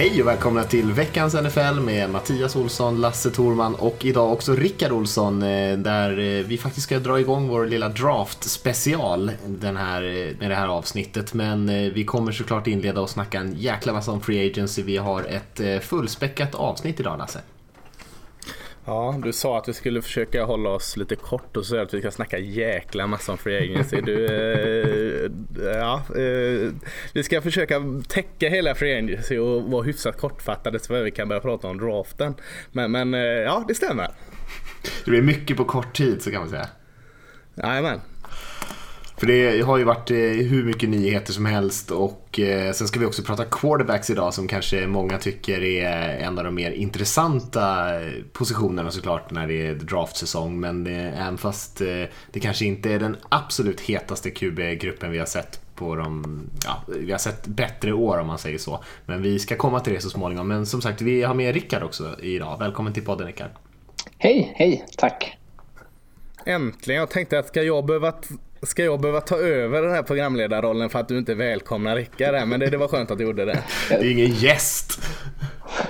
Hej och välkomna till veckans NFL med Mattias Olsson, Lasse Thorman och idag också Rickard Olsson eh, där eh, vi faktiskt ska dra igång vår lilla draft special den här, eh, med det här avsnittet. Men vi kommer såklart inleda och snacka en jäkla massa om Free Agency. Vi har ett fullspäckat avsnitt idag Lasse. Ja, du sa att vi skulle försöka hålla oss lite kort och så att vi ska snacka jäkla massa om free agency. Du, eh, ja, eh, vi ska försöka täcka hela free agency och vara hyfsat kortfattade så vi kan börja prata om draften. Men, men eh, ja, det stämmer. Det blir mycket på kort tid så kan man säga. Jajamän. För det har ju varit eh, hur mycket nyheter som helst och eh, sen ska vi också prata quarterbacks idag som kanske många tycker är en av de mer intressanta eh, positionerna såklart när det är draftsäsong. Men även fast det kanske inte är den absolut hetaste QB-gruppen vi har sett på de, ja, vi har sett bättre år om man säger så. Men vi ska komma till det så småningom. Men som sagt, vi har med Rickard också idag. Välkommen till podden Rickard. Hej, hej, tack. Äntligen, jag tänkte att ska jag behöva Ska jag behöva ta över den här programledarrollen för att du inte välkomnar Rickard här? Men det, det var skönt att du gjorde det. Det är ingen gäst.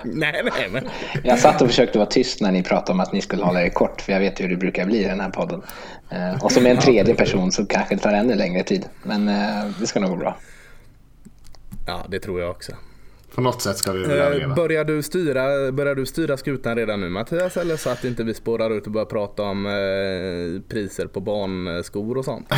nej, nej, men... Jag satt och försökte vara tyst när ni pratade om att ni skulle hålla er kort, för jag vet ju hur det brukar bli i den här podden. Eh, och som en tredje person så kanske det tar ännu längre tid. Men eh, det ska nog gå bra. Ja, det tror jag också. På något sätt ska vi väl överleva. Eh, börjar du, styra, börjar du styra skutan redan nu Mattias? Eller så att inte vi spårar ut och börjar prata om eh, priser på barnskor och sånt?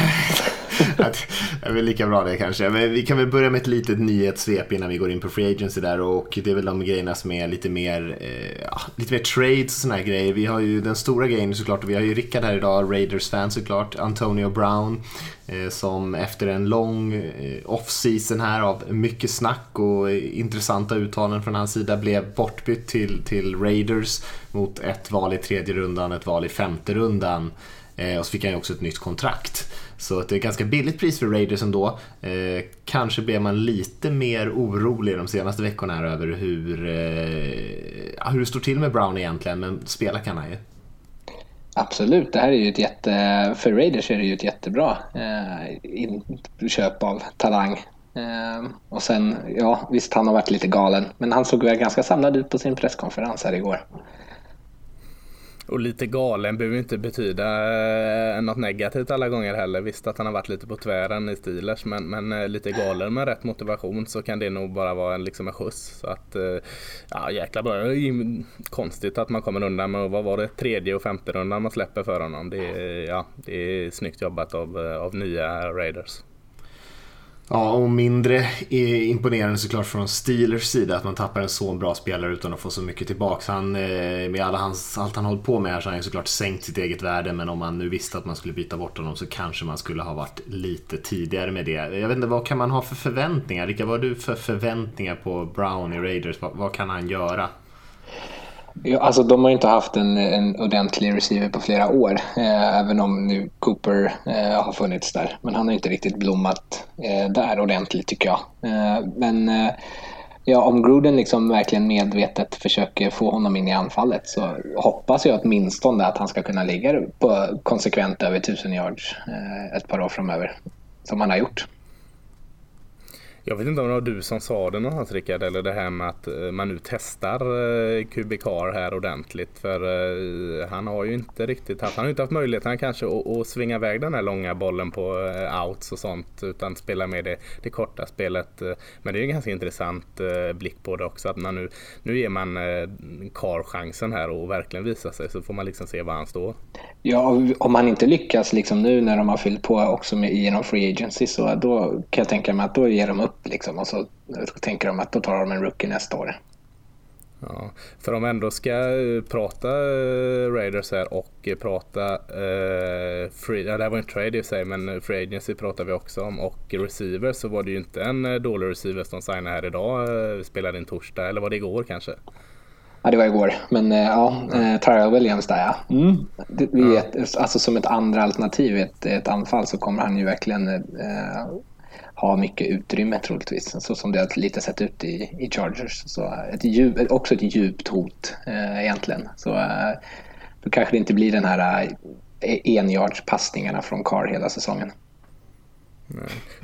det är väl lika bra det kanske. Men vi kan väl börja med ett litet nyhetssvep innan vi går in på Free Agency där. Och det är väl de grejerna som är lite mer, eh, lite mer trades och såna här grejer. Vi har ju den stora grejen såklart och vi har ju Rickard här idag, Raiders-fan såklart. Antonio Brown. Eh, som efter en lång eh, off-season här av mycket snack och intressanta uttalanden från hans sida blev bortbytt till, till Raiders mot ett val i tredje rundan, ett val i femte rundan. Eh, och så fick han ju också ett nytt kontrakt. Så det är ett ganska billigt pris för Raiders ändå. Eh, kanske blev man lite mer orolig de senaste veckorna här över hur, eh, hur det står till med Brown egentligen, men spela kan han ju. Absolut, det här är ju ett jätte, för Raiders är det ju ett jättebra eh, inköp av talang. Eh, och sen, ja visst han har varit lite galen, men han såg väl ganska samlad ut på sin presskonferens här igår. Och lite galen behöver inte betyda eh, något negativt alla gånger heller. Visst att han har varit lite på tvären i Steelers men, men eh, lite galen med rätt motivation så kan det nog bara vara en, liksom en skjuts. Så att, eh, ja jäkla bra. Det är konstigt att man kommer undan med, vad var det, tredje och femte rundan man släpper för honom. Det är, ja, det är snyggt jobbat av, eh, av nya Raiders. Ja, och mindre imponerande såklart från Steelers sida att man tappar en så bra spelare utan att få så mycket tillbaka. Han, eh, med alla hans, allt han hållit på med här så har han såklart sänkt sitt eget värde men om man nu visste att man skulle byta bort honom så kanske man skulle ha varit lite tidigare med det. Jag vet inte, vad kan man ha för förväntningar? Rika, vad har du för förväntningar på Brown i Raiders? Vad, vad kan han göra? Ja, alltså de har inte haft en, en ordentlig receiver på flera år. Eh, även om nu Cooper eh, har funnits där. Men han har inte riktigt blommat eh, där ordentligt tycker jag. Eh, men eh, ja, om Gruden liksom verkligen medvetet försöker få honom in i anfallet så hoppas jag åtminstone att han ska kunna ligga på konsekvent över 1000 yards eh, ett par år framöver. Som han har gjort. Jag vet inte om det var du som sa det någonstans Rickard, eller det här med att eh, man nu testar eh, Kubikar här ordentligt. För eh, han har ju inte riktigt haft, han har inte haft möjligheten kanske att, att svinga iväg den här långa bollen på outs och sånt. Utan spela med det, det korta spelet. Men det är en ganska intressant blick på det också. Att man nu, nu ger man Kar chansen här och verkligen visa sig så får man liksom se var han står. Ja, om han inte lyckas liksom nu när de har fyllt på också med, genom Free Agency så då kan jag tänka mig att då ger de upp liksom och så tänker de att då tar de en rookie nästa år. Ja, för om ändå ska eh, prata eh, Raiders här och eh, prata eh, free, ja, det här var en trade i sig men Free Agency pratar vi också om och receiver så var det ju inte en dålig receiver som signade här idag. Spelade in torsdag eller var det igår kanske? Ja, det var igår. Men ja, eh, Tyrell Williams där ja. Mm. Det, vi ja. Ett, alltså som ett andra alternativ i ett, ett anfall så kommer han ju verkligen eh, ha mycket utrymme troligtvis. Så som det har lite sett ut i, i Chargers. Så ett djup, också ett djupt hot eh, egentligen. Så eh, då kanske det inte blir den här eh, enjardspassningarna från Carr hela säsongen.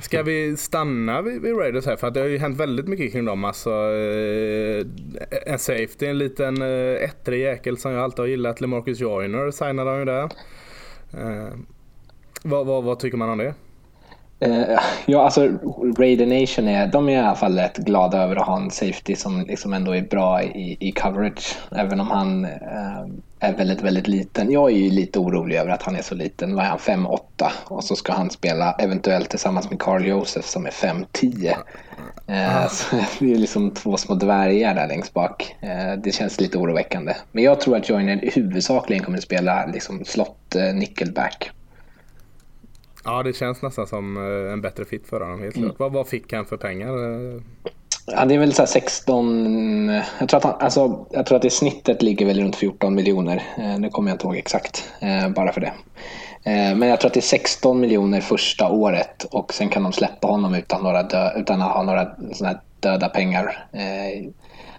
Ska vi stanna vid, vid, Raiders här? För att det har ju hänt väldigt mycket kring dem. Alltså, eh, en safety, en liten eh, ettrig jäkel som jag alltid har gillat. LeMarcus Joyner signade han ju där. Eh, vad, vad, vad, tycker man om det? Uh, ja, alltså Raider Nation är, de är i alla fall rätt glada över att ha en safety som liksom ändå är bra i, i coverage. Även om han uh, är väldigt, väldigt liten. Jag är ju lite orolig över att han är så liten. Vad är han? 5-8 och så ska han spela eventuellt tillsammans med Carl Josef som är 5-10. Uh, eh, det är liksom två små dvärgar där längst bak. det känns lite oroväckande. Men jag tror att Joyner huvudsakligen kommer att spela liksom slott nickelback. Ja, det känns nästan som eh, en bättre fit för honom. Helt mm. Vad, vad fick han för pengar? Ja, det är väl så 16... Jag tror, att han, alltså, jag tror att det snittet ligger väl runt 14 miljoner. Eh, nu kommer jag inte ihåg exakt, eh, bara för det. Men jag tror att det är 16 miljoner första året och sen kan de släppa honom utan, några dö, utan att ha några såna döda pengar.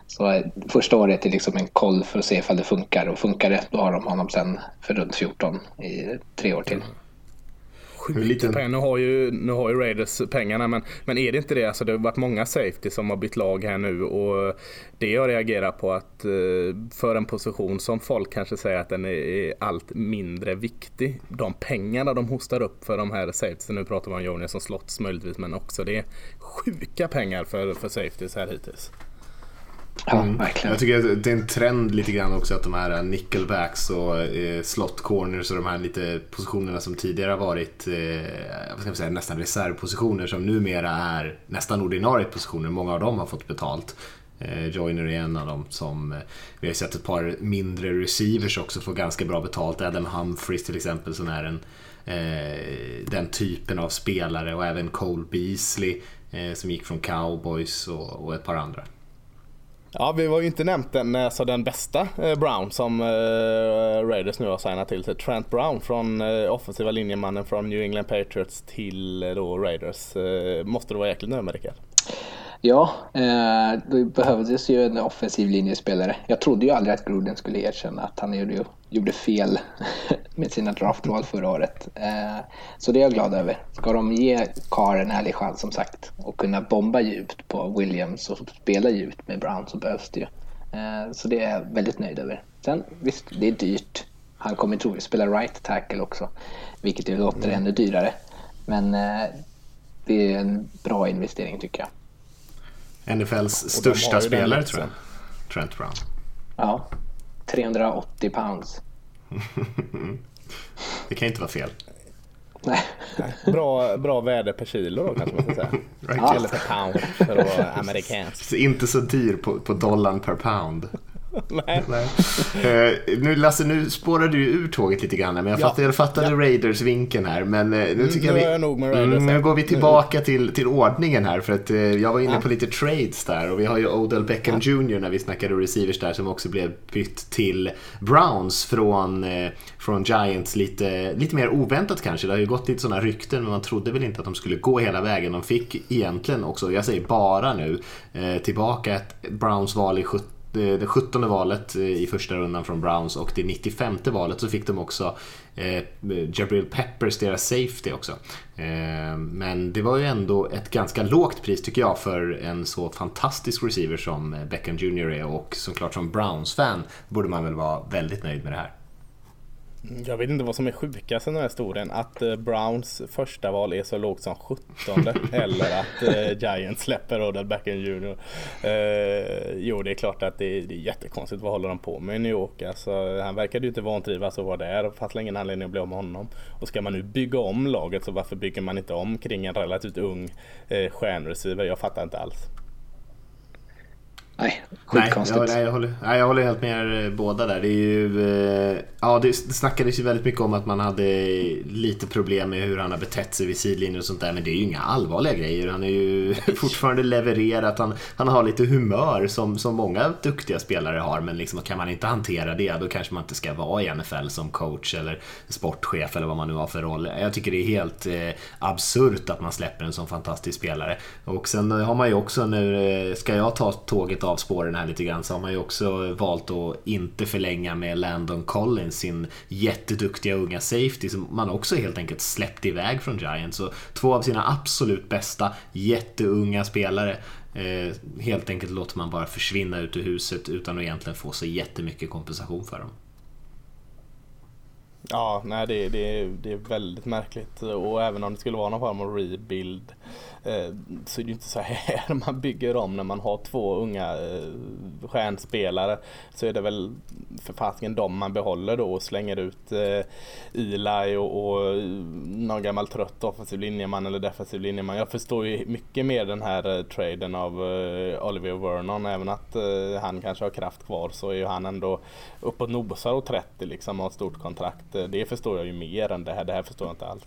Så första året är liksom en koll för att se ifall det funkar och funkar det då har de honom sen för runt 14 i tre år till sjukt liten... pengar. Nu har, ju, nu har ju Raiders pengarna men, men är det inte det? Alltså, det har varit många safety som har bytt lag här nu och det jag reagerar på att eh, för en position som folk kanske säger att den är allt mindre viktig. De pengarna de hostar upp för de här safeties, nu pratar vi om Jonas som slotts möjligtvis men också det är sjuka pengar för, för safeties här hittills. Ja, mm. verkligen. Jag tycker att det är en trend lite grann också att de här nickelbacks och eh, slot corners och de här lite positionerna som tidigare har varit eh, vad ska man säga, nästan reservpositioner som numera är nästan ordinarie positioner. Många av dem har fått betalt. Eh, Joiner är en av dem som eh, vi har sett ett par mindre receivers också få ganska bra betalt. Adam Humphries till exempel som är en, eh, den typen av spelare och även Cole Beasley som gick från Cowboys och, och ett par andra. Ja, vi har ju inte nämnt den, alltså den bästa eh, Brown som eh, Raiders nu har signat till sig. Trent Brown från offensiva linjemannen från New England Patriots till då Raiders. Måste du vara jäkligt nöjd med Rickard? Ja, eh, det behövdes ju en offensiv linjespelare. Jag trodde ju aldrig att Gruden skulle erkänna att han gjorde, gjorde fel med sina draftval förra året. Eh, så det är jag glad över. Ska de ge Carr en ärlig chans som sagt och kunna bomba djupt på Williams och spela djupt med Brown så behövs det ju. Eh, så det är jag väldigt nöjd över. Sen visst, det är dyrt. Han kommer troligtvis spela right tackle också, vilket ju låter mm. ännu dyrare. Men det är en bra investering tycker jag. NFLs största spelare tror jag. Trent Brown. Ja, 380 pounds. det kan inte vara fel. Nej. Bra, bra värde per kilo då kanske man ska säga. right. Eller per pound för att vara amerikansk. Inte så dyr på, på dollarn per pound. Nej. Nej. Uh, nu Lasse, nu spårade du ur tåget lite grann men jag, ja. fattade, jag fattade ja. Raiders-vinkeln här. Men uh, nu tycker nu jag vi... Jag mm, nu går vi tillbaka till, till ordningen här för att uh, jag var inne ja. på lite trades där och vi har ju Odell Beckham Jr när vi snackade receivers där som också blev bytt till Browns från, från Giants lite, lite mer oväntat kanske. Det har ju gått lite sådana rykten men man trodde väl inte att de skulle gå hela vägen. De fick egentligen också, jag säger bara nu, tillbaka ett Browns-val i 70 det 17 valet eh, i första rundan från Browns och det 95 valet så fick de också eh, Jabril Peppers, deras safety också. Eh, men det var ju ändå ett ganska lågt pris tycker jag för en så fantastisk receiver som eh, Beckham Jr är och såklart som Browns-fan borde man väl vara väldigt nöjd med det här. Jag vet inte vad som är sjukast i den här historien. Att eh, Browns första val är så lågt som 17 eller att eh, Giants släpper Odell Beckham Jr. Eh, jo, det är klart att det är, det är jättekonstigt. Vad håller de på med i New York? Alltså, han verkade ju inte vantrivas att vara där och fanns ingen anledning att bli av med honom. Och ska man nu bygga om laget så varför bygger man inte om kring en relativt ung eh, stjärnreceiver? Jag fattar inte alls. Nej, skitkonstigt. Nej, nej, jag, håller, nej, jag håller helt med er båda där. Det är ju, eh, ja, det snackades ju väldigt mycket om att man hade lite problem med hur han har betett sig vid sidlinjen och sånt där. Men det är ju inga allvarliga grejer. Han är ju fortfarande levererat. Han, han har lite humör som, som många duktiga spelare har. Men liksom, kan man inte hantera det, då kanske man inte ska vara i NFL som coach eller sportchef eller vad man nu har för roll. Jag tycker det är helt eh, absurt att man släpper en sån fantastisk spelare. Och sen har man ju också nu, eh, ska jag ta tåget av av spåren här lite grann, så har man ju också valt att inte förlänga med Landon Collins, sin jätteduktiga unga safety som man också helt enkelt släppte iväg från Giants. Så två av sina absolut bästa jätteunga spelare eh, helt enkelt låter man bara försvinna ut ur huset utan att egentligen få så jättemycket kompensation för dem. Ja, nej det, det, det är väldigt märkligt och även om det skulle vara någon form av rebuild Eh, Eh, så är det inte så här man bygger om när man har två unga eh, stjärnspelare. Så är det väl för fasiken dem man behåller då och slänger ut eh, Eli och, och någon gammal trött offensiv linjeman eller defensiv linjeman. Jag förstår ju mycket mer den här traden av Oliver Vernon. Även att han kanske har kraft kvar så är ju han ändå uppåt nosar och 30 liksom och har ett stort kontrakt. Det förstår jag ju mer än det här. Det här förstår jag inte alls.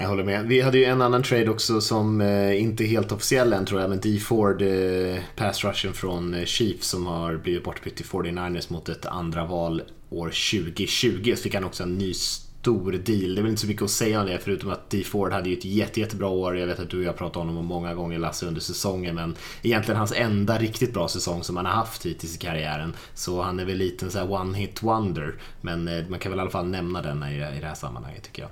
Jag håller med. Vi hade ju en annan trade också som eh, inte är helt officiell än tror jag, men D Ford, eh, pass rushen från eh, Chiefs som har blivit bortbytt till 49ers mot ett andra val år 2020. Så fick han också en ny stor deal. Det är väl inte så mycket att säga om det förutom att D Ford hade ju ett jätte, jättebra år. Jag vet att du och jag pratat om honom många gånger Lasse under säsongen men egentligen hans enda riktigt bra säsong som han har haft hittills i karriären. Så han är väl lite en sån här one hit wonder. Men eh, man kan väl i alla fall nämna den i, i det här sammanhanget tycker jag.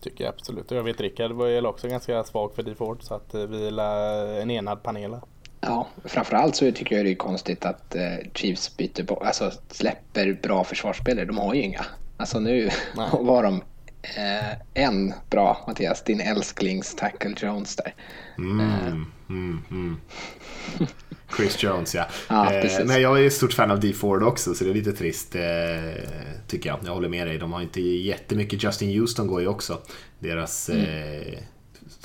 Tycker jag absolut. Jag vet Rickard var ju också ganska svag för DeFord så att eh, vi är en enad panel. Ja, framförallt så tycker jag det är konstigt att eh, Chiefs byter på, alltså släpper bra försvarsspelare. De har ju inga. Alltså nu var de eh, en bra, Mattias, din älsklings Tackle Jones där. Mm, eh. mm, mm. Chris Jones ja. ja eh, men jag är ett stort fan av D Ford också så det är lite trist eh, tycker jag. Jag håller med dig. De har inte jättemycket. Justin Houston går ju också. Deras mm.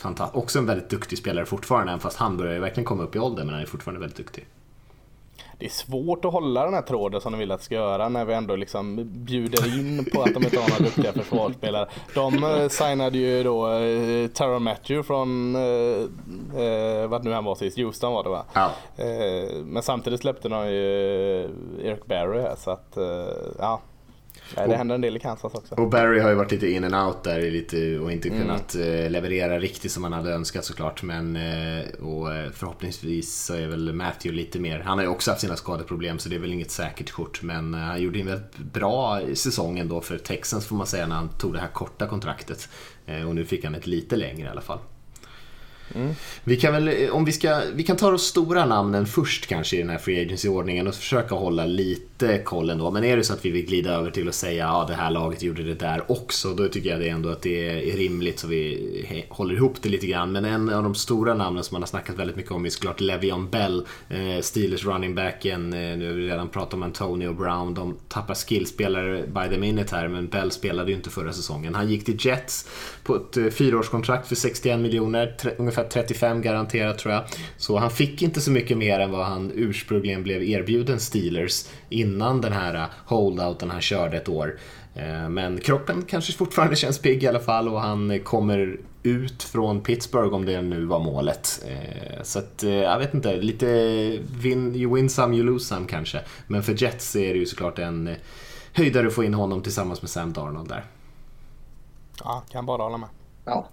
eh, också en väldigt duktig spelare fortfarande även fast han börjar verkligen komma upp i åldern men han är fortfarande väldigt duktig det är svårt att hålla den här tråden som de vill att ska göra när vi ändå liksom bjuder in på att de inte har några duktiga försvarsspelare. De eh, signade ju då eh, Tara Matthew från, eh, eh, vad nu han var sist, Houston var det va? Ja. Eh, men samtidigt släppte de ju eh, Eric Barry här så att, ja. Nej, det händer en del i Kansas också. Och Barry har ju varit lite in and out där lite, och inte mm. kunnat eh, leverera riktigt som man hade önskat såklart. Men eh, och eh, förhoppningsvis så är väl Matthew lite mer, han har ju också haft sina skadeproblem så det är väl inget säkert kort. Men han gjorde en väldigt bra säsong ändå för Texans får man säga när han tog det här korta kontraktet. Och nu fick han ett lite längre i alla fall. Mm. Vi kan väl, eh, om vi ska, vi kan ta de stora namnen först kanske i den här Free Agency-ordningen och försöka hålla lite koll ändå. Men är det så att vi vill glida över till att säga ja det här laget gjorde det där också, då tycker jag det ändå att det är rimligt så vi håller ihop det lite grann. Men en av de stora namnen som man har snackat väldigt mycket om är såklart Le'Veon Bell, eh, Steelers running backen. Eh, nu har vi redan pratat om Antonio Brown, de tappar skillspelare by the minute här, men Bell spelade ju inte förra säsongen. Han gick till Jets på ett fyraårskontrakt för 61 miljoner, ungefär 35 garanterat tror jag. Så han fick inte så mycket mer än vad han ursprungligen blev erbjuden Steelers innan den här holdouten han körde ett år. Eh, men kroppen kanske fortfarande känns pigg i alla fall och han kommer ut från Pittsburgh om det nu var målet. Eh, så att, eh, jag vet inte, lite win, you win some, you lose some kanske. Men för Jets är det ju såklart en höjdare att få in honom tillsammans med Sam Darnold där. Ja, kan bara hålla med. Ja.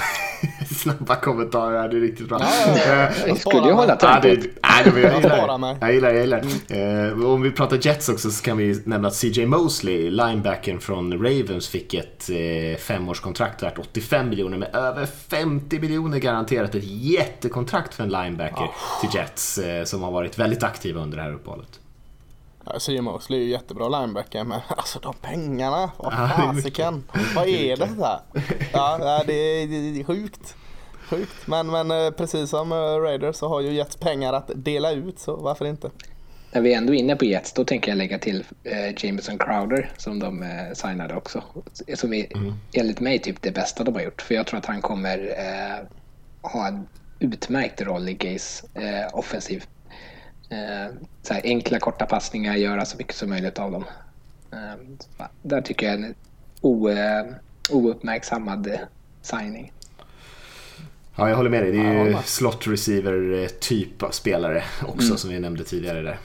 Snabba kommentarer det är riktigt bra. Ja, ja, jag skulle ju hålla tempot. Ja, jag, gillar, jag gillar, jag gillar. Mm. Eh, om vi pratar Jets också så kan vi nämna att CJ Mosley, linebacken från Ravens, fick ett eh, femårskontrakt värt 85 miljoner med över 50 miljoner garanterat. Ett jättekontrakt för en linebacker oh. till Jets eh, som har varit väldigt aktiva under det här uppehållet. Ja, Mosley är ju jättebra linebacker men alltså de pengarna, vad fasiken. vad är det här? Ja, det är, det är sjukt. Sjukt. Men, men eh, precis som eh, Raiders så har ju Jets pengar att dela ut så varför inte? När vi är ändå inne på Jets då tänker jag lägga till eh, Jameson Crowder som de eh, signade också. Som är mm. enligt mig typ det bästa de har gjort. För jag tror att han kommer eh, ha en utmärkt roll i Gays eh, offensiv. Eh, så här, enkla korta passningar, göra så mycket som möjligt av dem. Eh, där tycker jag är en o, eh, ouppmärksammad signing. Ja, jag håller med dig. Det är ju slot receiver eh, typ av spelare också mm. som vi nämnde tidigare där.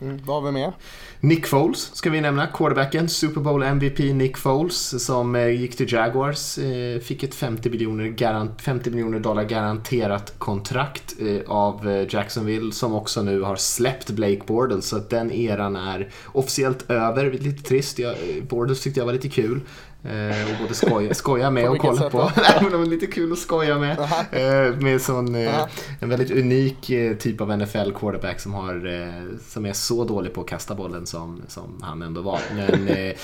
Mm, vad har vi mer? Nick Foles ska vi nämna, quarterbacken, Super Bowl MVP Nick Foles som eh, gick till Jaguars, eh, fick ett 50 miljoner, 50 miljoner dollar garanterat kontrakt eh, av eh, Jacksonville som också nu har släppt Blake Bortles så att den eran är officiellt över. Lite trist, jag, eh, Bortles tyckte jag var lite kul. Eh, och både skoja, skoja med och kolla på. Nej, men lite kul att skoja med. Eh, med sån, eh, en väldigt unik eh, typ av NFL quarterback som, har, eh, som är så dålig på att kasta bollen som, som han ändå var. Men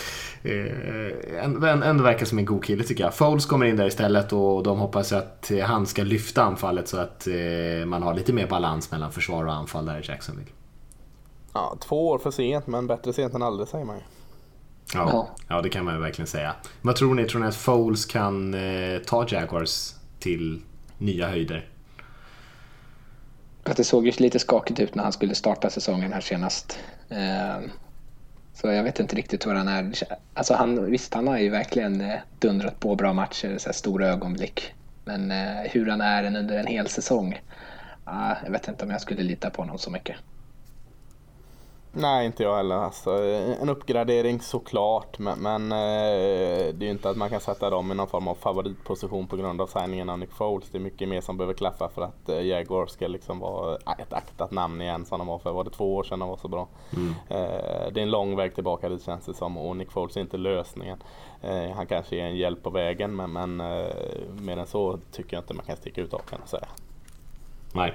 ändå, ändå verkar som en god kille tycker jag. Foles kommer in där istället och de hoppas att han ska lyfta anfallet så att man har lite mer balans mellan försvar och anfall där i Jacksonville. Ja, två år för sent men bättre sent än aldrig säger man ju. Ja, ja, det kan man verkligen säga. Vad tror ni? Tror ni att Foles kan eh, ta Jaguars till nya höjder? Att det såg ju lite skakigt ut när han skulle starta säsongen här senast. Eh, så jag vet inte riktigt vad han är. Alltså han, visst, han har ju verkligen eh, dundrat på bra matcher, så stora ögonblick. Men eh, hur han är under en hel säsong, ah, jag vet inte om jag skulle lita på honom så mycket. Nej, inte jag heller. Alltså, en uppgradering såklart, men, men eh, det är ju inte att man kan sätta dem i någon form av favoritposition på grund av signingen av Nick Foles. Det är mycket mer som behöver klaffa för att eh, Jaguar ska liksom vara ett aktat namn igen som de var för, var det två år sedan de var så bra. Mm. Eh, det är en lång väg tillbaka dit känns det som och Nick Foles är inte lösningen. Eh, han kanske är en hjälp på vägen, men, men eh, mer än så tycker jag inte man kan sticka ut hakan och säga. Nej.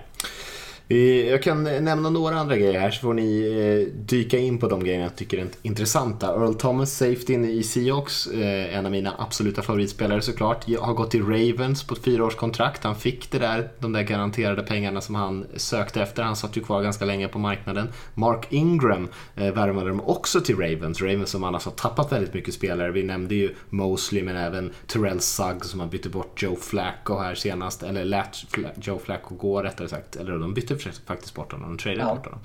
Jag kan nämna några andra grejer här så får ni eh, dyka in på de grejerna jag tycker är intressanta. Earl Thomas, safetyn i Seahawks, eh, en av mina absoluta favoritspelare såklart, har gått till Ravens på ett fyraårskontrakt. Han fick det där, de där garanterade pengarna som han sökte efter. Han satt ju kvar ganska länge på marknaden. Mark Ingram värmade värvade de också till Ravens. Ravens som annars har tappat väldigt mycket spelare. Vi nämnde ju Mosley men även Terrell Suggs som man bytte bort Joe Flacco här senast, eller lät Joe Flacco gå rättare sagt. Eller de bytte faktiskt bort honom. De tradade ja. bort honom.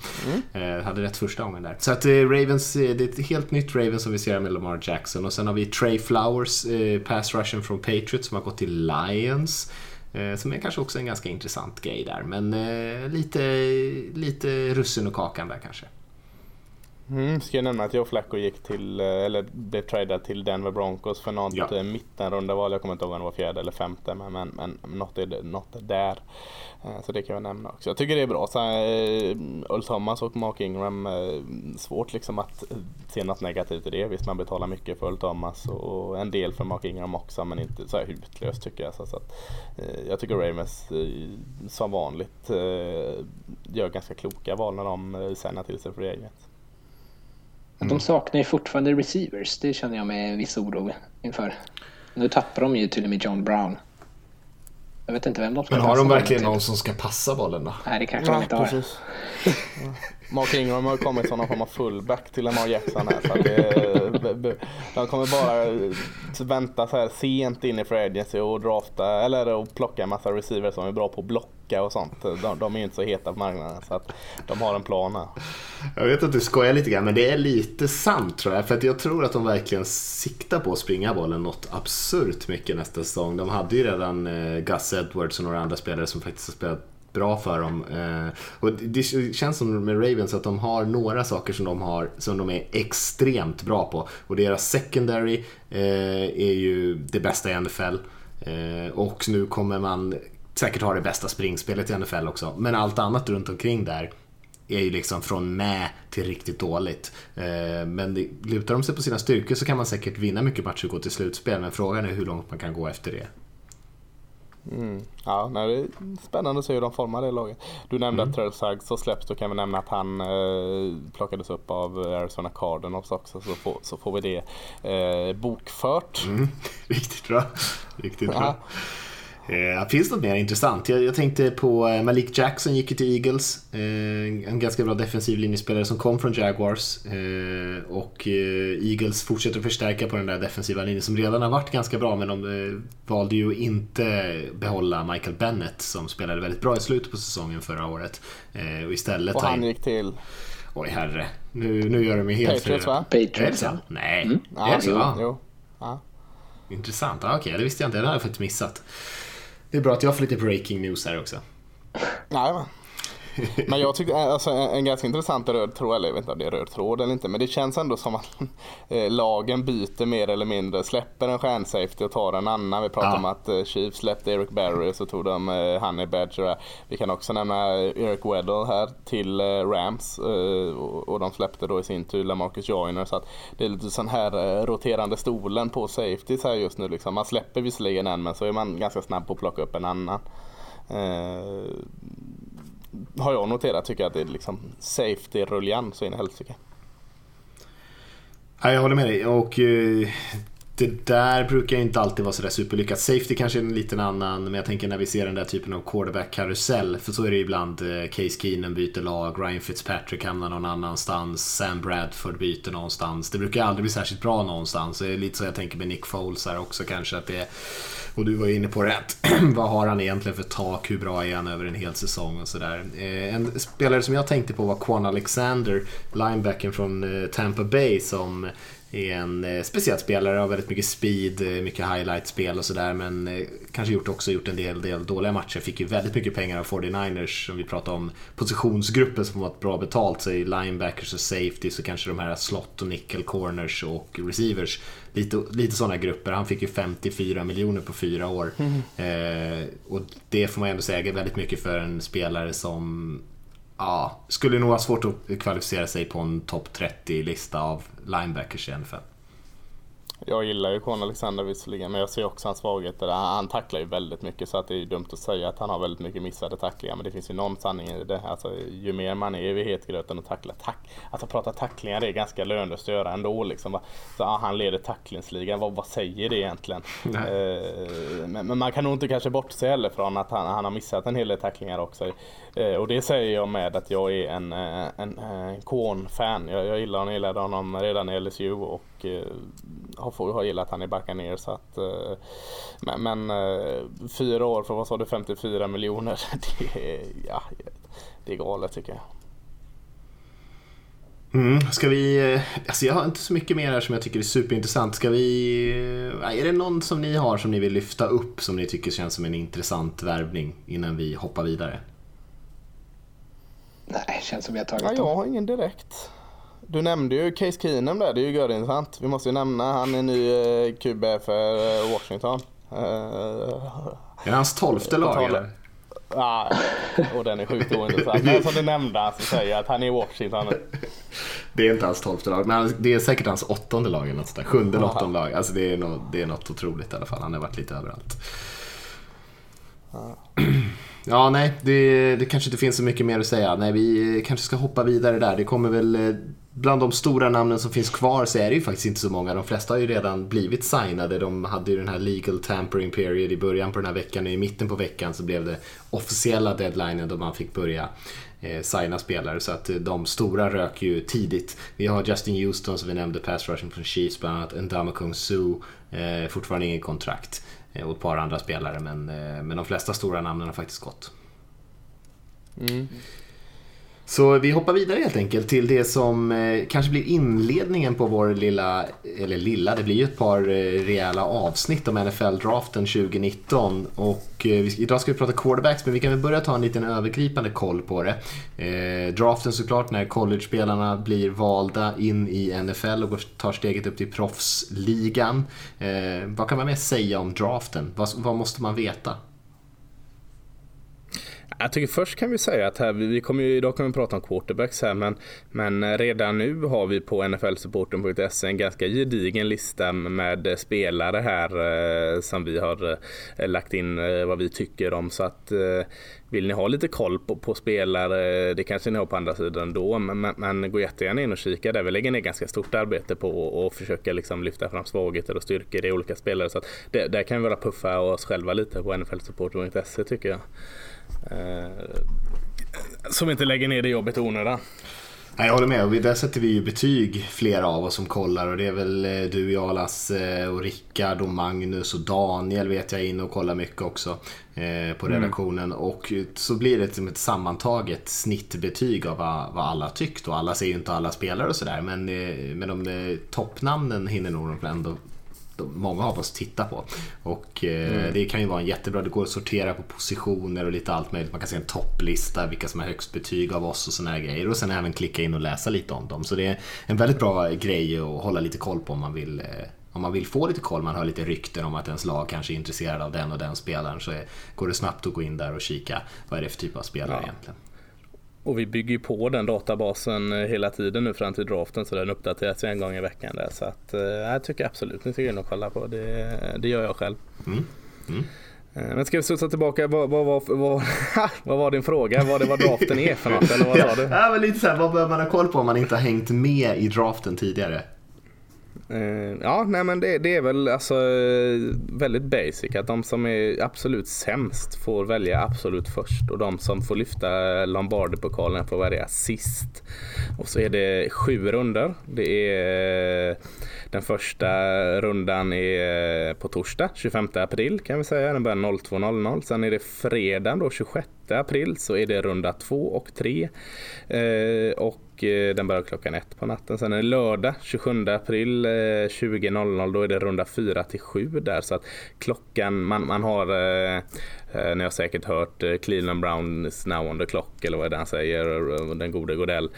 Mm. Eh, hade rätt första gången där. Så att eh, Ravens, eh, det är ett helt nytt Ravens som vi ser med Lamar Jackson. Och sen har vi Trey Flowers, eh, pass rushen från Patriots som har gått till Lions. Eh, som är kanske också en ganska intressant grej där. Men eh, lite, lite russin och kakan där kanske. Mm, ska jag nämna att Joe Flacco gick till, eller blev tradad till Denver Broncos för något ja. mittenrunda val. Jag kommer inte ihåg om det var fjärde eller femte men, men, men något, är, något är där. Eh, så det kan jag nämna också. Jag tycker det är bra. Så, Earl Thomas och Mark Ingram, svårt liksom att se något negativt i det. Visst man betalar mycket för Earl Thomas och en del för Mark Ingram också men inte så här hutlöst tycker jag. Så, så att, jag tycker Ravens som vanligt gör ganska kloka val när de signar till sig free agent. Mm. De saknar ju fortfarande receivers. Det känner jag med en viss oro inför. Nu tappar de ju till och med John Brown. Jag vet inte vem de ska Men har de verkligen någon som ska passa bollen då? Nej, det kanske de inte har. Mark Ingram har kommit som någon form av fullback till Lamar Jackson här. Så det, de kommer bara vänta så här sent in i free agency och drafta eller och plocka en massa receivers som är bra på att blocka och sånt. De, de är ju inte så heta på marknaden så att de har en plan här. Jag vet att du skojar lite grann men det är lite sant tror jag. För att jag tror att de verkligen siktar på att springa bollen något absurt mycket nästa säsong. De hade ju redan eh, Gus Edwards och några andra spelare som faktiskt har spelat bra för dem. Eh, och det känns som med Ravens att de har några saker som de, har, som de är extremt bra på. Och deras secondary eh, är ju det bästa i NFL. Eh, och nu kommer man säkert ha det bästa springspelet i NFL också. Men allt annat runt omkring där är ju liksom från med till riktigt dåligt. Eh, men lutar de sig på sina styrkor så kan man säkert vinna mycket matcher och gå till slutspel. Men frågan är hur långt man kan gå efter det. Mm. Ja, nej, det är spännande att se hur de formar det laget. Du nämnde mm. att Terrell Suggs har släppts. Då kan vi nämna att han eh, plockades upp av Arizona Cardinals också. Så får, så får vi det eh, bokfört. Mm. Riktigt bra. Riktigt bra. Eh, finns något mer intressant? Jag, jag, tänkte på eh, Malik Jackson gick ju till Eagles. Eh, en ganska bra defensiv linjespelare som kom från Jaguars. Eh, och eh, Eagles fortsätter att förstärka på den där defensiva linjen som redan har varit ganska bra men de eh, valde ju inte behålla Michael Bennett som spelade väldigt bra i slutet på säsongen förra året. och istället och han gick till? Oj herre, nu, nu gör de mig helt Patriots va? Patriots, det så? Nej, mm. är det så? Jo. jo. Ja. Intressant, ah, okej okay, det visste jag inte, det hade jag faktiskt missat. Det är bra att jag får lite breaking news här också. Nej, men jag tycker alltså, en ganska intressant röd tråd, eller jag vet inte om det är röd tråd eller inte, men det känns ändå som att eh, lagen byter mer eller mindre, släpper en stjärnsafety och tar en annan. Vi pratade ja. om att eh, Chiefs släppte Eric Barry så tog de eh, Honey Badger. Vi kan också nämna Eric Weddle här till Rams och de släppte då i sin tur LaMarcus Joyner så att det är lite sån här roterande stolen på safeties här just nu liksom. Man släpper visserligen en men så är man ganska snabb på att plocka upp en annan har jag noterat tycker jag att det är liksom safety-ruljan så in i helsike. Ja, jag håller med dig och eh, det där brukar inte alltid vara sådär superlyckat. Safety kanske är en liten annan, men jag tänker när vi ser den där typen av quarterback-karusell, för så är det ibland. Eh, Case Keenan byter lag, Ryan Fitzpatrick hamnar någon annanstans, Sam Bradford byter någonstans. Det brukar aldrig bli särskilt bra någonstans. Det är lite så jag tänker med Nick Foles här också kanske, att det är och du var inne på det, vad har han egentligen för tak? Hur bra är han över en hel säsong och sådär. Eh, en spelare som jag tänkte på var Quan Alexander, linebacken från eh, Tampa Bay som är en eh, speciell spelare, har väldigt mycket speed, eh, mycket highlight-spel och sådär men eh, kanske gjort, också gjort en del, del dåliga matcher. Fick ju väldigt mycket pengar av 49ers, som vi pratade om positionsgruppen som varit bra betalt, så linebackers och safety så kanske de här slott och nickel corners och receivers, lite, lite sådana grupper. Han fick ju 54 miljoner på fyra år. Mm. Eh, och det får man ändå säga är väldigt mycket för en spelare som ja, skulle nog ha svårt att kvalificera sig på en topp 30-lista av linebackers i NFL. Jag gillar ju Con Alexander visserligen men jag ser också hans svagheter. Han tacklar ju väldigt mycket så att det är dumt att säga att han har väldigt mycket missade tacklingar. Men det finns ju någon sanning i det. Alltså, ju mer man är vid hetgröten och tacklar tack. Alltså prata tacklingar det är ganska lönlöst att göra ändå. Liksom. Så, ja, han leder tacklingsligan. Vad, vad säger det egentligen? Eh, men, men, man kan nog inte kanske bortse heller från att han, han har missat en hel del tacklingar också. Eh, och det säger jag med att jag är en, eh, en, en Korn-fan. Jag, jag gillar honom, gillade honom redan i LSU och eh, har, har gillat han i ner så att eh, Men, men eh, fyra år för vad sa du 54 miljoner. Det är, ja, det är galet tycker jag. Mm, ska vi, alltså jag har inte så mycket mer här som jag tycker är superintressant. Ska vi, är det någon som ni har som ni vill lyfta upp som ni tycker känns som en intressant värvning innan vi hoppar vidare? Nej, känns som vi har tagit ja, Jag har ingen direkt. Du nämnde ju Case Keenum där, det är ju görintressant. Vi måste ju nämna, han är ny eh, QB för eh, Washington. Eh, är det hans tolfte lag eller? Ja, och den är sjukt ointressant. Men som du nämnde så säger jag att han är i Washington. Det är inte hans tolfte lag, men det är säkert hans åttonde lag eller något sånt där. Sjunde eller åttonde lag. Alltså det är, något, det är något otroligt i alla fall. Han har varit lite överallt. Ja. Nej, det, det kanske inte finns så mycket mer att säga. Nej, vi kanske ska hoppa vidare där. Det kommer väl, bland de stora namnen som finns kvar så är det ju faktiskt inte så många. De flesta har ju redan blivit signade. De hade ju den här legal tampering period i början på den här veckan. och I mitten på veckan så blev det officiella deadlinen då man fick börja eh, signa spelare. Så att eh, de stora rök ju tidigt. Vi har Justin Houston som vi nämnde, pass rushing från Chiefs bland annat. Ndama Kung Su, eh, fortfarande ingen kontrakt. Eh, och ett par andra spelare men, eh, men de flesta stora namnen har faktiskt gått. Mm. Så vi hoppar vidare helt enkelt till det som eh, kanske blir inledningen på vår lilla, eller lilla, det blir ju ett par eh, rejäla avsnitt om NFL-draften 2019. Och eh, idag ska vi prata quarterbacks, men vi kan väl börja ta en liten övergripande koll på det. Draften såklart, när college-spelarna blir valda in i NFL och tar steget upp till proffsligan. Vad kan man mer säga om draften? Vad, vad måste man veta? Jag tycker först kan vi säga att här, vi kommer ju, idag kommer vi prata om quarterbacks här men, men redan nu har vi på nflsupporten.se en ganska gedigen lista med spelare här eh, som vi har eh, lagt in eh, vad vi tycker om så att vill ni ha lite koll på, på spelare, det kanske ni har på andra sidan då, men, men, men gå jättegärna in och kika där. Vi lägger ner ganska stort arbete på att försöka liksom lyfta fram svagheter och styrkor i olika spelare. Så det, där kan vi bara puffa oss själva lite på nflsupporten.se tycker jag. Eh, vi inte lägger ner det jobbet i onödan. Jag håller med. Och där sätter vi ju betyg, flera av oss som kollar. Och det är väl eh, du, jag, Lasse och Rickard och Magnus och Daniel vet jag in och kollar mycket också eh, på mm. redaktionen. Mm. Och så blir det som ett sammantaget snittbetyg av vad, alla tyckt. Och alla ser ju inte alla spelare och sådär. Men, eh, men de toppnamnen hinner nog ändå många av oss tittar på. Och eh, mm. det kan ju vara en jättebra, det går att sortera på positioner och lite allt möjligt. Man kan se en topplista, vilka som har högst betyg av oss och här grejer. Och sen även klicka in och läsa lite om dem. Så det är en väldigt bra grej att hålla lite koll på om man vill eh, om man vill få lite koll, man hör lite rykten om att ens lag kanske är intresserad av den och den spelaren så är, går det snabbt att gå in där och kika vad är det för typ av spelare ja. egentligen. Och vi bygger ju på den databasen eh, hela tiden nu fram till draften så den uppdateras en gång i veckan där. Så att, eh, jag tycker absolut ni ska gå in och kolla på det. Det gör jag själv. Mm. Mm. Eh, men ska vi studsa tillbaka, vad, vad, vad, vad, vad var din fråga? Vad det var draften är för något? Eller vad sa du? Ja, men lite så här, vad bör man ha koll på om man inte har hängt med i draften tidigare? Uh, ja, nej men det, det, är väl alltså väldigt basic att de som är absolut sämst får välja absolut först och de som får lyfta Lombardi-pokalen får välja sist. Och så är det sju runder. Det är eh, den första rundan är på torsdag 25 april kan vi säga. Den börjar 02.00. Sen är det fredag då 26 april så är det runda två och tre. Uh, och och eh, den börjar klockan ett på natten. Sen är det lördag 27 april eh, 20.00 då är det runda 4 till 7 där så att klockan man, man har eh, eh ni har säkert hört Cleveland Brown is now on the clock eller vad är det han säger, den gode Godell.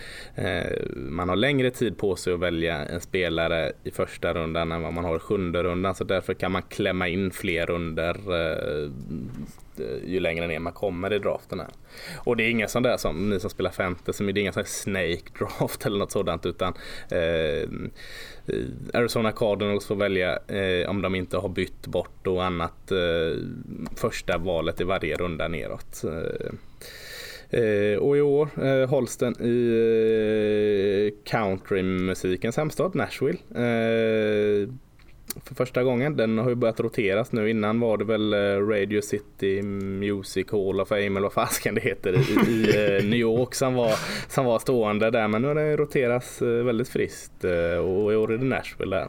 Man har längre tid på sig att välja en spelare i första rundan än vad man har i sjunde rundan så därför kan man klämma in fler runder Eh, ju längre ner man kommer i draften. Här. Och det är inga sådana där som ni som spelar femte, det är inga sån snake draft eller något sådant utan eh, Arizona Cardinals får välja eh, om de inte har bytt bort och annat eh, första valet i varje runda neråt. Eh, eh och i år eh, hålls den i eh, countrymusikens hemstad Nashville. Eh, för första gången. Den har ju börjat roteras nu. Innan var det väl eh, Radio City Music Hall of Fame eller vad fasken det heter i, i eh, New York som var, som var stående där. Men nu har den roterats eh, väldigt friskt och i år är det Nashville där.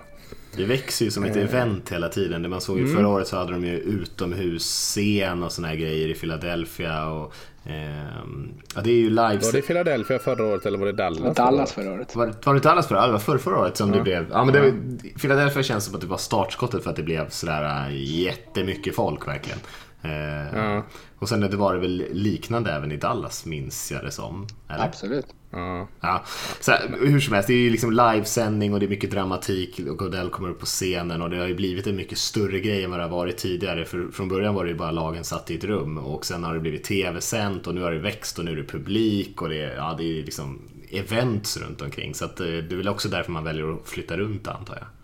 Det växer ju som ett event hela tiden. Man såg ju mm. Förra året så hade de ju utomhusscen och såna här grejer i Philadelphia. Och Ehm, ja, det är ju live... Var det Philadelphia förra året eller var det Dallas? Dallas förra året. Var, var det Dallas förra året? Det var förra, förra året som ja. det blev. Ja, men det, Philadelphia känns som att det var startskottet för att det blev sådär äh, jättemycket folk verkligen. Ehm, ja. Och sen det var det väl liknande även i Dallas minns jag det som. Eller? Absolut. Mm. ja. Så här, hur som helst, det är ju liksom livesändning och det är mycket dramatik och Godell kommer upp på scenen och det har ju blivit en mycket större grej än vad det har varit tidigare. För från början var det ju bara lagen satt i ett rum och sen har det blivit tv-sänt och nu har det växt och nu är det publik och det, ja, det är liksom events runt omkring. Så att, eh, det är väl också därför man väljer att flytta runt antar jag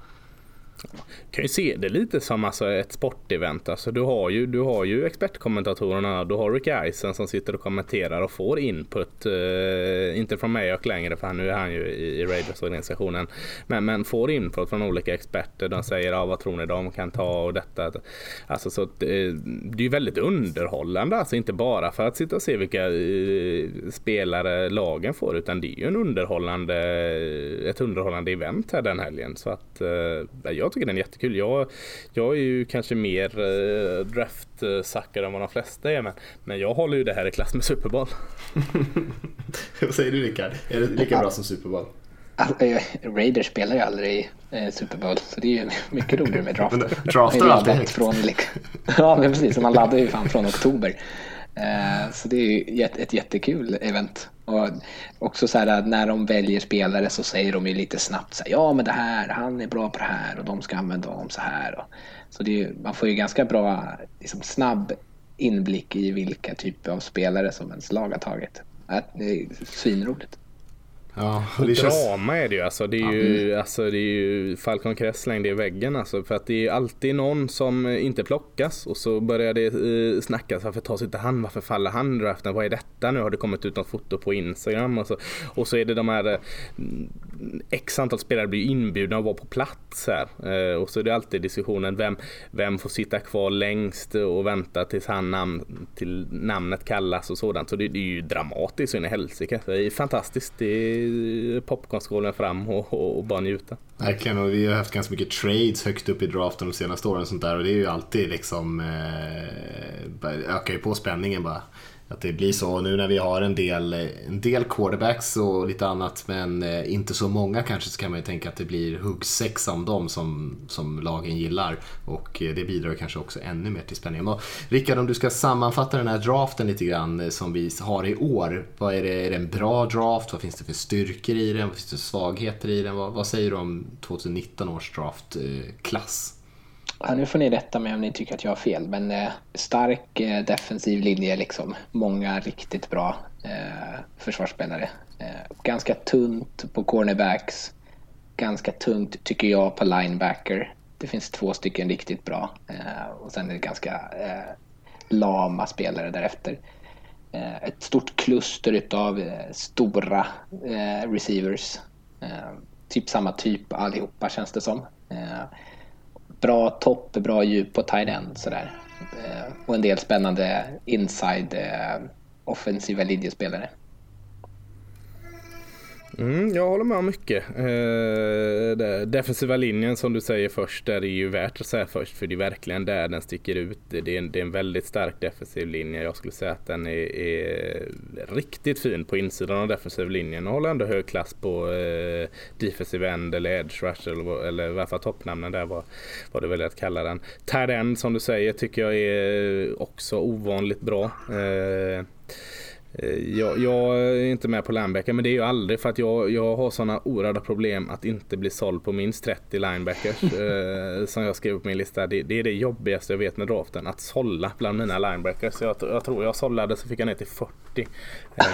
kan ju se det lite som alltså ett sportevent. Alltså du, har ju, du har ju expertkommentatorerna. Du har Rick Eisen som sitter och kommenterar och får input. Eh, inte från mig och längre för nu är han ju i, i Raiders-organisationen. Men, men får input från olika experter. De säger ah, vad tror ni de kan ta och detta. Alltså, så det, eh, det är ju väldigt underhållande. Alltså inte bara för att sitta och se vilka eh, spelare lagen får. Utan det är ju en underhållande, ett underhållande event här den helgen. Så att eh, jag tycker den är jättekul. Jag, jag är ju kanske mer eh, draftsackare än vad de flesta är men, men jag håller ju det här i klass med Super Bowl. vad säger du Rickard? Är det lika bra som Super Bowl? Alltså, eh, Raiders spelar ju aldrig eh, Super Bowl så det är ju mycket roligare med draft. Draftar alltid. Från, liksom. ja men precis, man laddar ju fan från oktober. Eh, så det är ju ett jättekul event. Och också så här när de väljer spelare så säger de ju lite snabbt så här, ja men det här, han är bra på det här och de ska använda honom så här. Så det är, man får ju ganska bra, liksom snabb inblick i vilka typer av spelare som ens lag har tagit. Äh, det är svinroligt. Ja, och drama är det ju alltså. Det är ju, mm. alltså, det är ju Falcon Crest slängde i väggen alltså. För att det är alltid någon som inte plockas och så börjar det eh, snackas. Varför tas inte han? Varför faller han draften? Vad är detta nu? Har det kommit ut något foto på Instagram? Och så, och så är det de här eh, X antal spelare blir inbjudna att vara på plats här. Eh, och så är det alltid diskussionen vem, vem får sitta kvar längst och vänta tills han namn, till namnet kallas och sådant. Så det, det är ju dramatiskt så in i helsike. Det är fantastiskt. Det är Eh, popcornskålen fram och, och, och bara njuta. Verkligen och vi har haft ganska mycket trades högt upp i draften de senaste åren och sånt där och det är ju alltid liksom eh, ökar ju på spänningen bara att det blir så. Nu när vi har en del, en del quarterbacks och lite annat men eh, inte så många kanske så kan man ju tänka att det blir huggsexa om dem som, som lagen gillar. Och eh, det bidrar kanske också ännu mer till spänningen. Rickard, om du ska sammanfatta den här draften lite grann eh, som vi har i år. Vad är, det, är det en bra draft? Vad finns det för styrkor i den? Vad finns det för svagheter i den? Vad, vad säger du om 2019 års draftklass? Ja, nu får ni rätta mig om ni tycker att jag har fel, men eh, stark eh, defensiv linje liksom. Många riktigt bra eh, försvarsspelare. Eh, ganska tunt på cornerbacks. Ganska tunt tycker jag på linebacker. Det finns två stycken riktigt bra eh, och sen är det ganska eh, lama spelare därefter. Eh, ett stort kluster av eh, stora eh, receivers. typ samma typ allihopa känns det som bra topp, bra djup på tight end sådär. Eh, och en del spännande inside-offensiva eh, linjespelare. Mm, jag håller med om mycket. Eh, defensiva linjen som du säger först, där är ju värt att säga först för det är verkligen där den sticker ut. Det är en, det är en väldigt stark defensiv linje. Jag skulle säga att den är, är riktigt fin på insidan av defensiv linjen och håller ändå hög klass på eh, defensiv end eller edge rush eller, eller i alla fall toppnamnen där var, vad det väl att kalla den. Tight end som du säger tycker jag är också ovanligt bra. Eh, jag, jag, är inte med på linebacker men det är ju aldrig för att jag, jag har sådana oerhörda problem att inte bli såld på minst 30 linebackers eh, som jag skrev på min lista. Det, det, är det jobbigaste jag vet med draften, att sålla bland mina linebackers. Jag, jag tror jag sållade så fick jag ner till 40. Eh,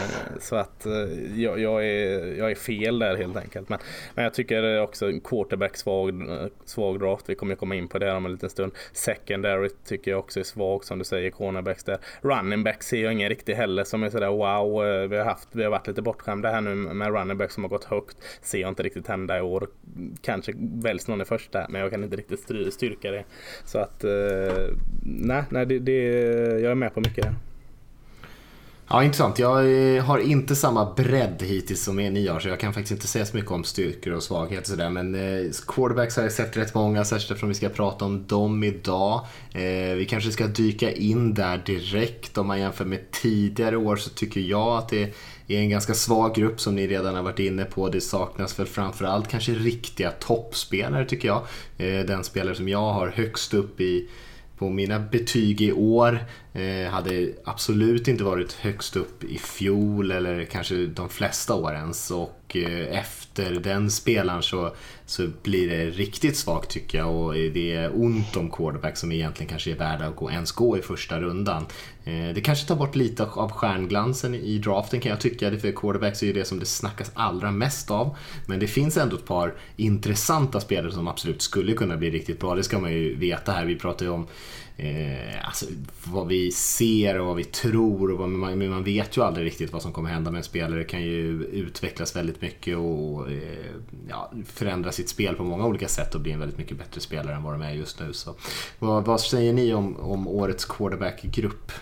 så att eh, jag, jag, är, jag är fel där helt enkelt. Men, men jag tycker också quarterback svag, svag draft. Vi kommer komma in på det om en liten stund. Secondary tycker jag också är svag som du säger, cornerbacks där. Running back ser jag ingen riktigt heller som är sådär wow. Eh, vi har, haft, vi har varit lite bortskämda här nu med running back som har gått högt. Ser jag inte riktigt hända i år. Kanske väljs någon i första men jag kan inte riktigt styrka det. Så att eh, nej, nej det, det, jag är med på mycket. Ja, intressant. Jag eh, har inte samma bredd hittills som ni har så jag kan faktiskt inte säga så mycket om styrkor och svagheter sådär. Men eh, quarterbacks har jag sett rätt många, särskilt eftersom vi ska prata om dem idag. Eh, vi kanske ska dyka in där direkt. Om man jämför med tidigare år så tycker jag att det är en ganska svag grupp som ni redan har varit inne på. Det saknas väl framförallt kanske riktiga toppspelare tycker jag. Eh, den spelare som jag har högst upp i på mina betyg i år eh, hade absolut inte varit högst upp i fjol eller kanske de flesta år ens. Och eh, efter den spelaren så, så blir det riktigt svagt tycker jag och det är ont om quarterback som egentligen kanske är värda att gå, ens gå i första rundan. Eh, det kanske tar bort lite av stjärnglansen i draften kan jag tycka, för quarterbacks är ju det som det snackas allra mest av. Men det finns ändå ett par intressanta spelare som absolut skulle kunna bli riktigt bra, det ska man ju veta här. Vi pratar ju om eh, alltså, vad vi ser och vad vi tror. Och vad man, men man vet ju aldrig riktigt vad som kommer hända med en spelare. Det kan ju utvecklas väldigt mycket och eh, ja, förändra sitt spel på många olika sätt och bli en väldigt mycket bättre spelare än vad de är just nu. Så, vad, vad säger ni om, om årets quarterback-grupp?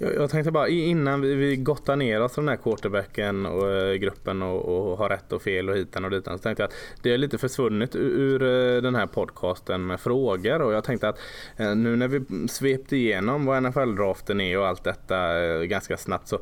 Jag tänkte bara innan vi, gottar ner oss i den här quarterbacken och eh, gruppen och, och har rätt och fel och hitan och ditan så tänkte jag att det är lite försvunnit ur, eh, den här podcasten med frågor och jag tänkte att eh, nu när vi svepte igenom vad NFL-draften är och allt detta ganska snabbt så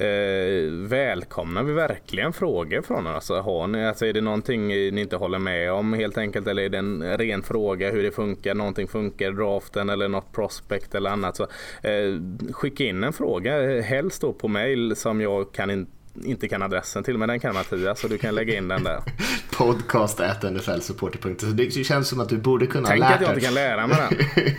eh, välkomnar vi verkligen frågor från er. Alltså, har ni, alltså, är det någonting ni inte håller med om helt enkelt eller är det en ren fråga hur det funkar, någonting funkar i draften eller något prospect eller annat så eh, skicka in in en fråga, helst då på mail som jag kan in, inte kan adressen till, men den kan Mattias så du kan lägga in den där. Podcast nflsupporter.se Det känns som att du borde kunna Tänk lära att jag inte kan lära mig den.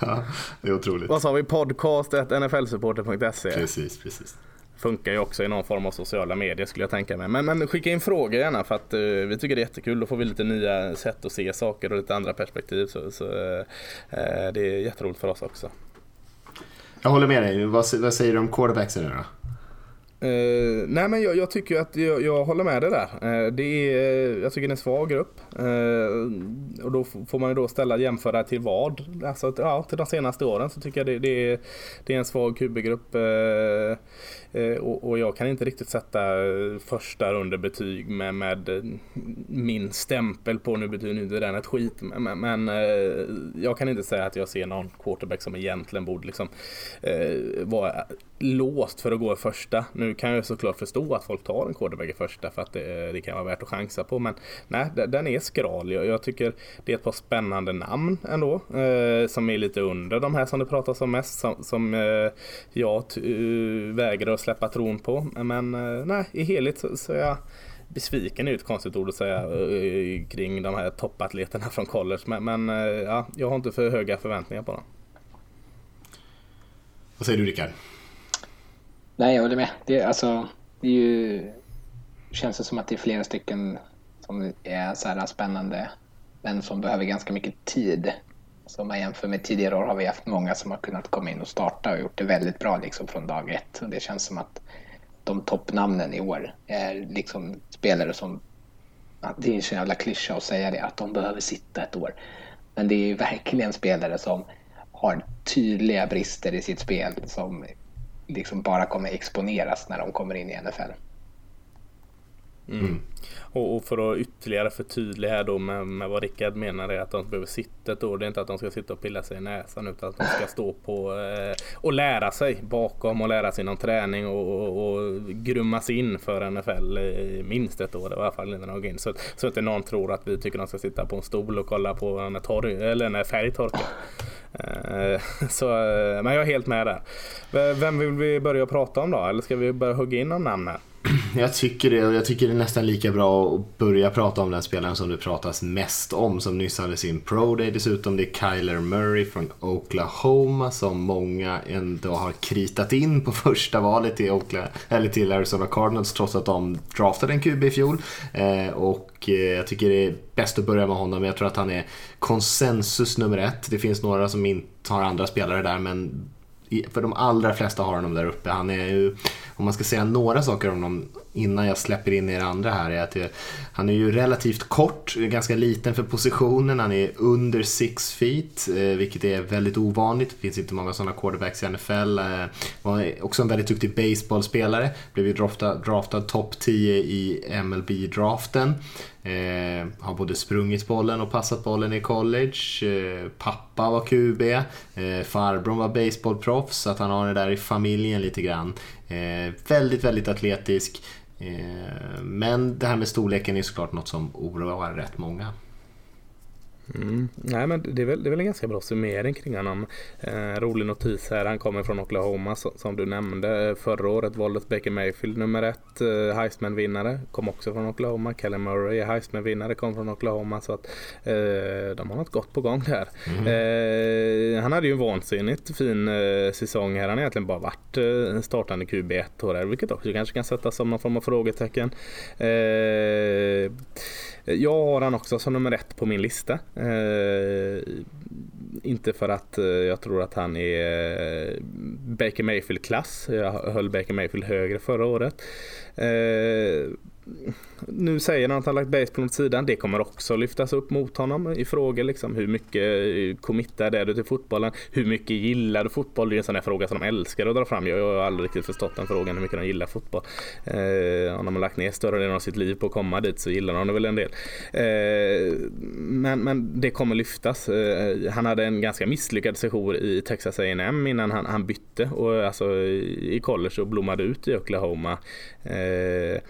ja, det är otroligt. Vad sa vi? Podcast nflsupporter.se Precis, precis. funkar ju också i någon form av sociala medier skulle jag tänka mig. Men, men skicka in frågor gärna för att uh, vi tycker det är jättekul. Då får vi lite nya sätt att se saker och lite andra perspektiv. Så, så uh, det är jätteroligt för oss också. Jag håller med dig. Vad, vad säger du om quarterbacksen nu då? Uh, nej men jag, jag tycker att jag, jag, håller med dig där. Uh, det är, jag tycker det är en svag grupp. Uh, och då får man ju då ställa jämföra till vad? Alltså ja, till de senaste åren så tycker jag det, det, är, det är en svag QB-grupp. Och, och, jag kan inte riktigt sätta första under betyg med, med min stämpel på. Nu betyder inte den ett skit. Men, men jag kan inte säga att jag ser någon quarterback som egentligen borde liksom vara låst för att gå i första. Nu nu kan jag såklart förstå att folk tar en quarterback i första för att det, eh, det kan vara värt att chansa på. Men nej, den är skral. Jag, jag tycker det är ett par spännande namn ändå. Eh, som är lite under de här som det pratas om mest. Som, som eh, jag uh, vägrar att släppa tron på. Men eh, nej, i helhet så, så är jag besviken är ett konstigt ord att säga eh, kring de här toppatleterna från college. Men, men ja, jag har inte för höga förväntningar på dem. Vad säger du Rickard? Nej, jag håller med. Det, alltså, det är ju, känns det som att det är flera stycken som är så här spännande men som behöver ganska mycket tid. Så om man jämför med tidigare år har vi haft många som har kunnat komma in och starta och gjort det väldigt bra liksom från dag ett. Och det känns som att de toppnamnen i år är liksom spelare som, det är en så jävla klyscha att säga det, att de behöver sitta ett år. Men det är verkligen spelare som har tydliga brister i sitt spel som liksom bara kommer exponeras när de kommer in i NFL. Mm. mm. Och, och, för att ytterligare förtydliga här då med, med vad Rickard menar är att de behöver sitta ett år. Det är inte att de ska sitta och pilla sig i näsan utan att de ska stå på eh, och lära sig bakom och lära sig någon träning och, och, och grummas in för NFL i minst ett år i alla fall innan de går in. Så, så att inte någon tror att vi tycker de ska sitta på en stol och kolla på när, torr, eller när färg torkar. Eh, så, eh, men jag är helt med där. Vem vill vi börja prata om då? Eller ska vi börja hugga in om namn här? Jag tycker det och jag tycker det är nästan lika bra att börja prata om den spelaren som det pratas mest om som nyss hade sin Pro Day dessutom. Det är Kyler Murray från Oklahoma som många ändå har kritat in på första valet till, Oklahoma, eller till Arizona Cardinals trots att de draftade en QB i fjol. Eh, och eh, jag tycker det är bäst att börja med honom. Jag tror att han är konsensus nummer ett. Det finns några som inte har andra spelare där men för de allra flesta har honom där uppe. Han är ju, om man ska säga några saker om honom innan jag släpper in er andra här, är att jag, han är ju relativt kort, ganska liten för positionen, han är under 6 feet, eh, vilket är väldigt ovanligt. Det finns inte många sådana quarterbacks i NFL. Eh, var också en väldigt duktig baseballspelare, blev ju draftad, draftad topp 10 i MLB-draften. Eh, har både sprungit bollen och passat bollen i college. Eh, pappa var QB. Eh, farbrorn var baseballproffs, så att han har det där i familjen lite grann. Eh, väldigt, väldigt atletisk. Eh, men det här med storleken är såklart något som oroar rätt många. Mm. Nej, men det är, väl, det är väl en ganska bra summering kring honom. Eh, rolig notis här, han kommer från Oklahoma som, som du nämnde. Förra året valdes Baker Mayfield nummer ett, eh, Heisman-vinnare, kom också från Oklahoma. Kellen Murray Heisman-vinnare, kom från Oklahoma. Så att eh, de har något gott på gång där. Mm. Eh, han hade ju en vansinnigt fin eh, säsong här. Han har egentligen bara varit eh, startande QB ett år här, vilket också kanske kan sättas som någon form av frågetecken. Eh, jag har han också som nummer ett på min lista. Eh, inte för att eh, jag tror att han är eh, Baker Mayfield-klass. Jag höll Baker Mayfield högre förra året. Eh, nu säger han att han lagt baseball åt sidan. Det kommer också lyftas upp mot honom i frågor. Liksom, hur mycket eh, committad är du till fotbollen? Hur mycket gillar du fotboll? Det är en sån här fråga som de älskar att dra fram. Jag har aldrig riktigt förstått den frågan, hur mycket de gillar fotboll. Eh, om de har lagt ner större delen av sitt liv på att komma dit så gillar de det väl en del. Eh, men, men det kommer lyftas. Eh, han hade en ganska misslyckad session i Texas A&M innan han, han bytte och, alltså, i college och blommade ut i Oklahoma. Eh,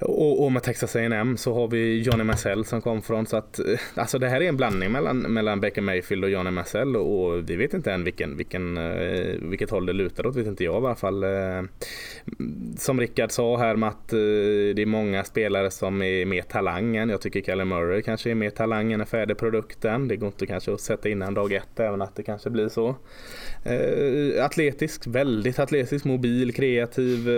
och, och med Texas A&M så har vi Johnny Massell som kom från så att eh, alltså det här är en blandning mellan, mellan Baker Mayfield och Johnny Massell och vi vet inte än vilken, vilken, eh, vilket håll det lutar åt, vet inte jag i alla fall. Eh, som Rickard sa här med att det är många spelare som är mer talangen. Jag tycker Kalle Murray kanske är mer talang än färdigprodukten. Det går inte kanske att sätta innan dag ett även att det kanske blir så. Atletisk, väldigt atletisk, mobil, kreativ,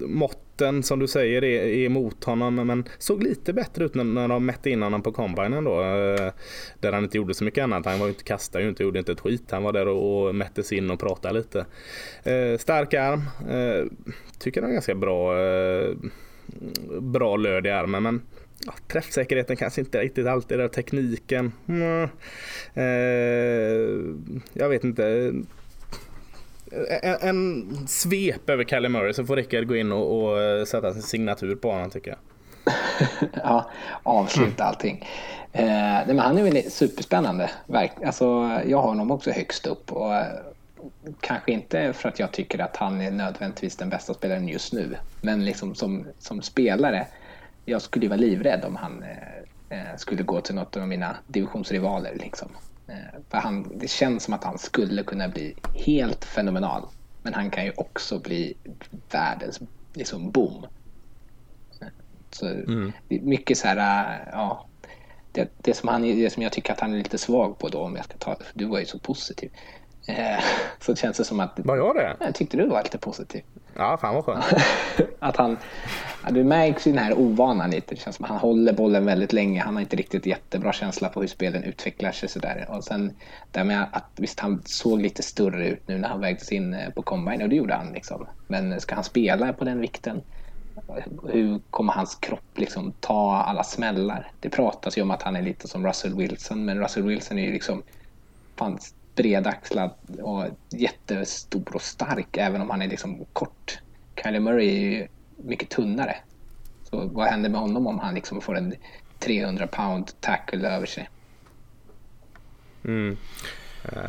mått Foten som du säger är, är emot honom men såg lite bättre ut när, när de mätte in honom på combinen då. Eh, där han inte gjorde så mycket annat. Han var inte, kastade ju inte, gjorde inte ett skit. Han var där och, och mättes in och pratade lite. Eh, stark arm. Eh, tycker han är ganska bra, eh, bra löd i armen men ja, träffsäkerheten kanske inte riktigt alltid där. Tekniken. Mm. Eh, jag vet inte en, en svep över Kalle Murray så får Rickard gå in och, och eh, sätta sin signatur på honom tycker jag. ja, avsluta allting. Eh, nej, men han är väl superspännande. Alltså, jag har honom också högst upp. Och, eh, kanske inte för att jag tycker att han är nödvändigtvis den bästa spelaren just nu. Men liksom som, som spelare, jag skulle vara livrädd om han eh, eh, skulle gå till något av mina divisionsrivaler. Liksom. Eh, för han, det känns som att han skulle kunna bli helt fenomenal. Men han kan ju också bli världens liksom, boom. Så mm. Mycket så här, äh, ja. Det, det, som han, det som jag tycker att han är lite svag på då, om jag ska ta du var ju så positiv. Eh, så känns det som att... Var jag det? Jag tyckte du var lite positiv. Ja, fan vad skönt. att han, det märks ju den här ovanan lite. Det känns som att han håller bollen väldigt länge. Han har inte riktigt jättebra känsla på hur spelen utvecklar sig. Sådär. Och sen där med att visst, han såg lite större ut nu när han vägdes in eh, på combine och det gjorde han. Liksom. Men ska han spela på den vikten? Hur kommer hans kropp liksom ta alla smällar? Det pratas ju om att han är lite som Russell Wilson, men Russell Wilson är ju liksom fan, bredaxlad och jättestor och stark även om han är liksom kort. Kylie Murray är ju mycket tunnare. Så vad händer med honom om han liksom får en 300 pound tackle över sig? Mm.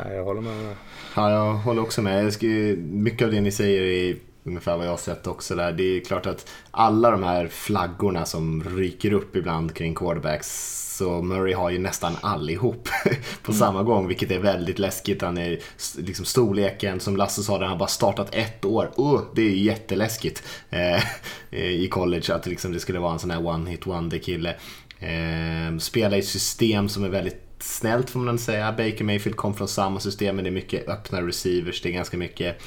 Jag håller med. Ja, jag håller också med. mycket av det ni säger är ungefär vad jag har sett också där. Det är klart att alla de här flaggorna som ryker upp ibland kring quarterbacks så Murray har ju nästan allihop på mm. samma gång, vilket är väldigt läskigt. Han är liksom storleken, som Lasse sa, den har bara startat ett år. Uh, det är jätteläskigt eh, i college att liksom det skulle vara en sån här one-hit wonder-kille. Eh, spela i ett system som är väldigt snällt får man säga. Baker Mayfield kom från samma system, men det är mycket öppna receivers, det är ganska mycket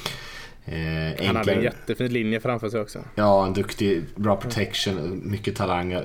Eh, han hade en jättefin linje framför sig också. Ja, en duktig, bra protection, mycket talang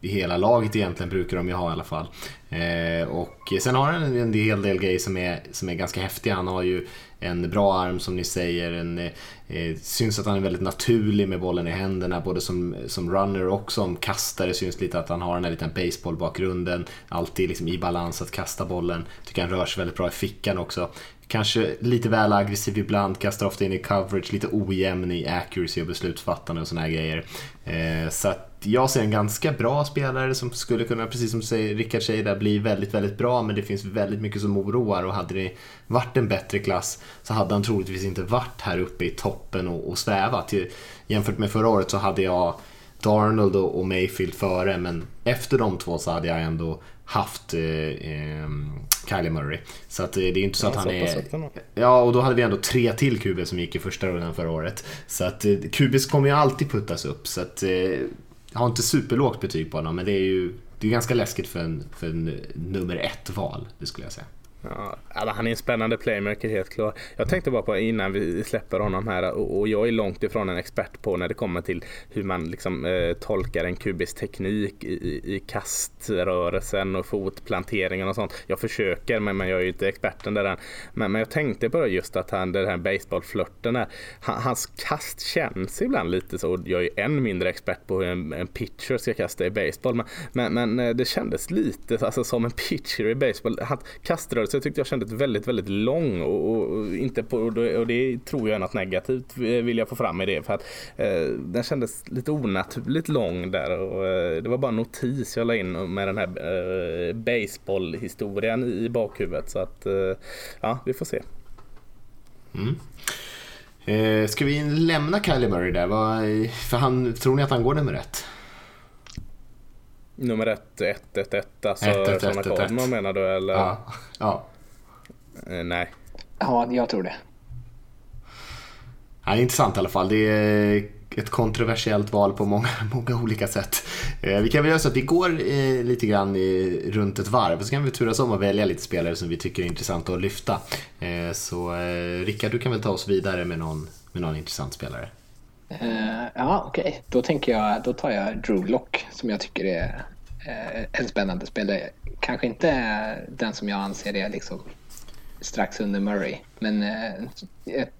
i hela laget egentligen brukar de ju ha i alla fall. Eh, och sen har han en, en hel del grejer som är, som är ganska häftiga. Han har ju en bra arm som ni säger. En, eh, syns att han är väldigt naturlig med bollen i händerna både som, som runner och som kastare. Syns lite att han har den här liten baseballbakgrunden. Alltid liksom i balans att kasta bollen. Tycker han rör sig väldigt bra i fickan också. Kanske lite väl aggressiv ibland, kastar ofta in i coverage, lite ojämn i accuracy och beslutsfattande och såna här grejer. Eh, så att jag ser en ganska bra spelare som skulle kunna, precis som säger, Rickard säger där, bli väldigt, väldigt bra. Men det finns väldigt mycket som oroar och hade det varit en bättre klass så hade han troligtvis inte varit här uppe i toppen och, och svävat. Jämfört med förra året så hade jag Darnold och Mayfield före men efter de två så hade jag ändå haft eh, eh, Kylie Murray. Så att, eh, det är inte så ja, att han är... Ja, och då hade vi ändå tre till QB som gick i första rundan förra året. Så att eh, QBs kommer ju alltid puttas upp. Så att, eh, jag har inte superlågt betyg på honom, men det är ju det är ganska läskigt för en, för en nummer ett-val, det skulle jag säga. Ja, alltså, han är en spännande playmaker helt klart. Jag tänkte bara på innan vi släpper honom här och jag är långt ifrån en expert på när det kommer till hur man liksom, eh, tolkar en kubisk teknik i, i kaströrelsen och fotplanteringen och sånt. Jag försöker men, men jag är ju inte experten där än. Men, men jag tänkte på just att han, den här baseballflörten hans kast känns ibland lite så. Jag är än mindre expert på hur en, en pitcher ska kasta i baseball. Men, men, men eh, det kändes lite alltså, som en pitcher i baseball. Hans kaströrelse jag tyckte jag kändes väldigt, väldigt lång och, och inte på, och det tror jag är något negativt eh, vill jag få fram i det. För att eh, den kändes lite onaturligt lång där och eh, det var bara en notis jag la in med den här eh, baseballhistorien i bakhuvudet. Så att eh, ja, vi får se. Mm. Eh, ska vi lämna Kylie Murray där? Vad, för han, tror ni att han går nummer ett? Nummer ett, ett, ett, ett. Alltså Cardinal ett. menar du eller? Ja. ja. Eh, nej. Ja, jag tror det. Ja, det är intressant i alla fall. Det är ett kontroversiellt val på många, många olika sätt. Eh, vi kan väl göra så att vi går eh, lite grann i, runt ett varv så kan vi turas om att välja lite spelare som vi tycker är intressanta att lyfta. Eh, så eh, Rickard, du kan väl ta oss vidare med någon, med någon intressant spelare. Uh, ja, okej. Då tänker jag, då tar jag Drew Lock som jag tycker är uh, en spännande spelare. Kanske inte den som jag anser är liksom strax under Murray, men uh, ett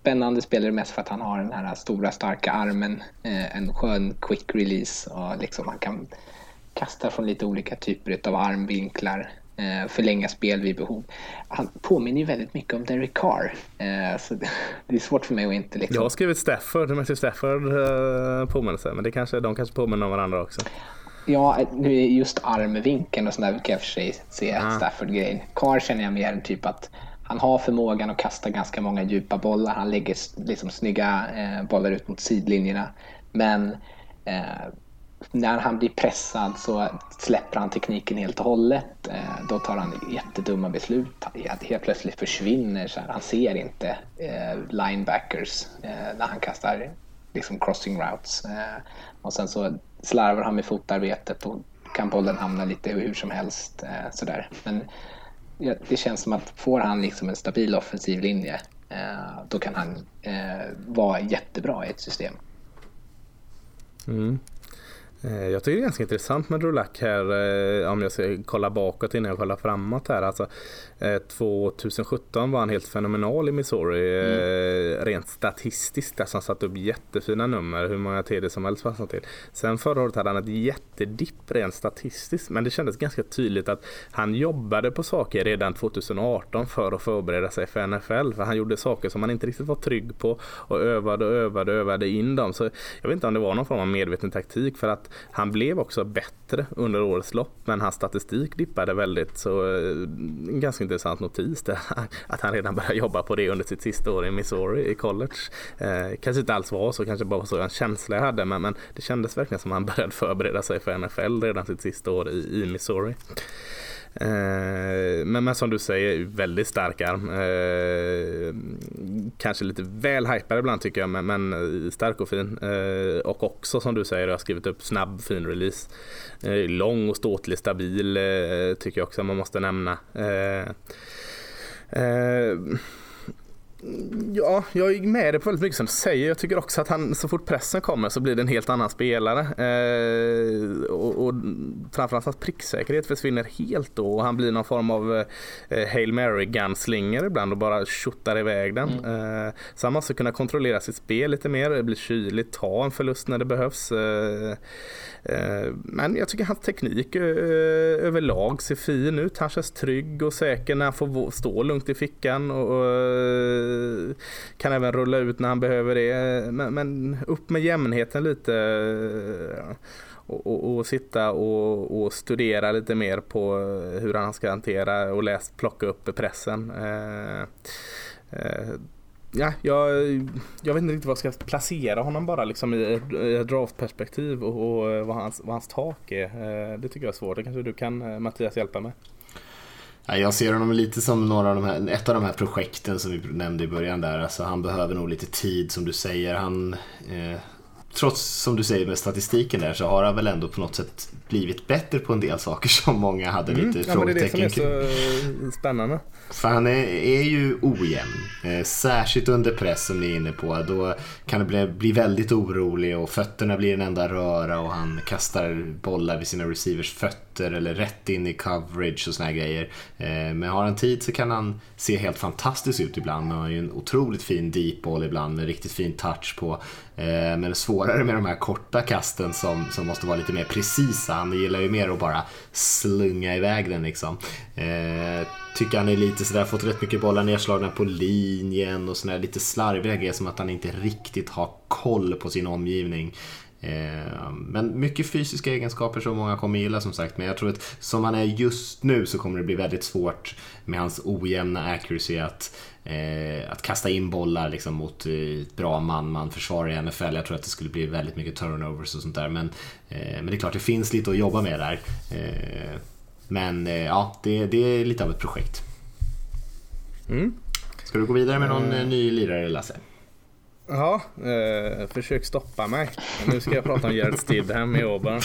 spännande spelare mest för att han har den här stora starka armen, en skön quick release och liksom han kan kasta från lite olika typer av armvinklar, förlänga spel vid behov. Han påminner ju väldigt mycket om Derek Carr, eh, så det är svårt för mig att inte liksom... Jag har skrivit Stafford, Matthew Stafford uh, påminnelse. Men det kanske, de kanske påminner om varandra också. Ja, nu är just armvinkeln och sådär kan jag för sig se Ah. Stafford-grejen. Carr känner jag mer typ att han har förmågan att kasta ganska många djupa bollar. Han lägger liksom snygga eh, bollar ut mot sidlinjerna. Men eh, när han blir pressad så släpper han tekniken helt och hållet. Eh, då tar han jättedumma beslut. Helt- plötsligt försvinner så här. Han ser inte eh, linebackers eh, när han kastar liksom crossing routes. Eh, och sen så slarvar han med fotarbetet och kan bollen hamna lite hur som helst. Eh, sådär. Men ja, det känns som att får han liksom en stabil offensiv linje eh, då kan han eh, vara jättebra i ett system. Mm. Jag tycker det är ganska intressant med Drulac här eh, om jag ska kolla bakåt innan jag kollar framåt här. Alltså, eh, 2017 var han helt fenomenal i Missouri eh, rent statistiskt. Alltså han satte upp jättefina nummer, hur många TD som helst passade till. Sen förra året hade han ett jättedipp rent statistiskt men det kändes ganska tydligt att han jobbade på saker redan 2018 för att förbereda sig för NFL. För han gjorde saker som han inte riktigt var trygg på och övade och övade och övade in dem. Så jag vet inte om det var någon form av medveten taktik för att han blev också bättre under årets lopp men hans statistik dippade väldigt så eh, en ganska intressant notis där att han redan började jobba på det under sitt sista år i Missouri i college. Eh, kanske inte alls var så, kanske bara var så en känsla jag hade men, men det kändes verkligen som han började förbereda sig för NFL redan sitt sista år i, i Missouri. Eh, men, men som du säger, väldigt stark arm. Eh, kanske lite väl hypad ibland tycker jag, men, men eh, stark och fin. Och också som du säger, jag har skrivit upp snabb, fin release. Lång och ståtlig, stabil tycker jag också man måste nämna. Ja, jag är med dig på väldigt mycket som du säger. Jag tycker också att han, så fort pressen kommer så blir det en helt annan spelare. Eh, och, och framförallt hans pricksäkerhet försvinner helt då och han blir någon form av eh, Hail Mary-gunslinger ibland och bara tjottar iväg den. Eh, så han måste kunna kontrollera sitt spel lite mer, det blir kyligt, ta en förlust när det behövs. Eh, eh, Eh, men jag tycker hans teknik eh, överlag ser fin ut. Han känns trygg och säker när han får stå lugnt i fickan och, eh, kan även rulla ut när han behöver det. Men, upp med jämnheten lite och, och, och sitta och, och studera lite mer på hur han ska hantera och läs, plocka upp pressen. Eh, eh, Ja, jag, jag vet inte riktigt vad jag ska placera honom bara liksom i ett, i draftperspektiv och, och eh, vad, hans, vad hans tak är. Eh, det tycker jag är svårt. Det kanske du kan eh, Mattias hjälpa med. Jag ser honom lite som några av de här, ett av de här projekten som vi nämnde i början där. Alltså, han behöver nog lite tid som du säger. Han, eh, trots som du säger med statistiken där så har han väl ändå på något sätt blivit bättre på en del saker som många hade lite Mm. Ja, men det är det som frågetecken är kring. så spännande. För han är, är ju ojämn. Eh, särskilt under press som ni är inne på. Då kan det bli, bli väldigt orolig och fötterna blir en enda röra och han kastar bollar vid sina receivers fötter eller rätt in i coverage och såna grejer. Eh, men har han tid så kan han se helt fantastisk ut ibland. Han har ju en otroligt fin deep ball ibland med riktigt fin touch på. Eh, men det är svårare med de här korta kasten som, som måste vara lite mer precisa. Han gillar ju mer att bara slunga iväg den liksom. Eh, tycker han är lite sådär, fått rätt mycket bollar nedslagna på linjen och sådär lite slarviga grejer som att han inte riktigt har koll på sin omgivning. Eh, men mycket fysiska egenskaper som många kommer gilla som sagt. Men jag tror att som han är just nu så kommer det bli väldigt svårt med hans ojämna accuracy att, eh, att kasta in bollar liksom mot eh, bra man-man försvar i NFL. Jag tror att det skulle bli väldigt mycket turnovers och sånt där. Men, eh, men det är klart, det finns lite att jobba med där. Eh, men eh, ja, det, det är lite av ett projekt. Mm. Ska du gå vidare med någon mm. ny lirare Lasse? Ja, eh, försök stoppa mig. Nu ska jag prata om Jared Stidham i Auburn.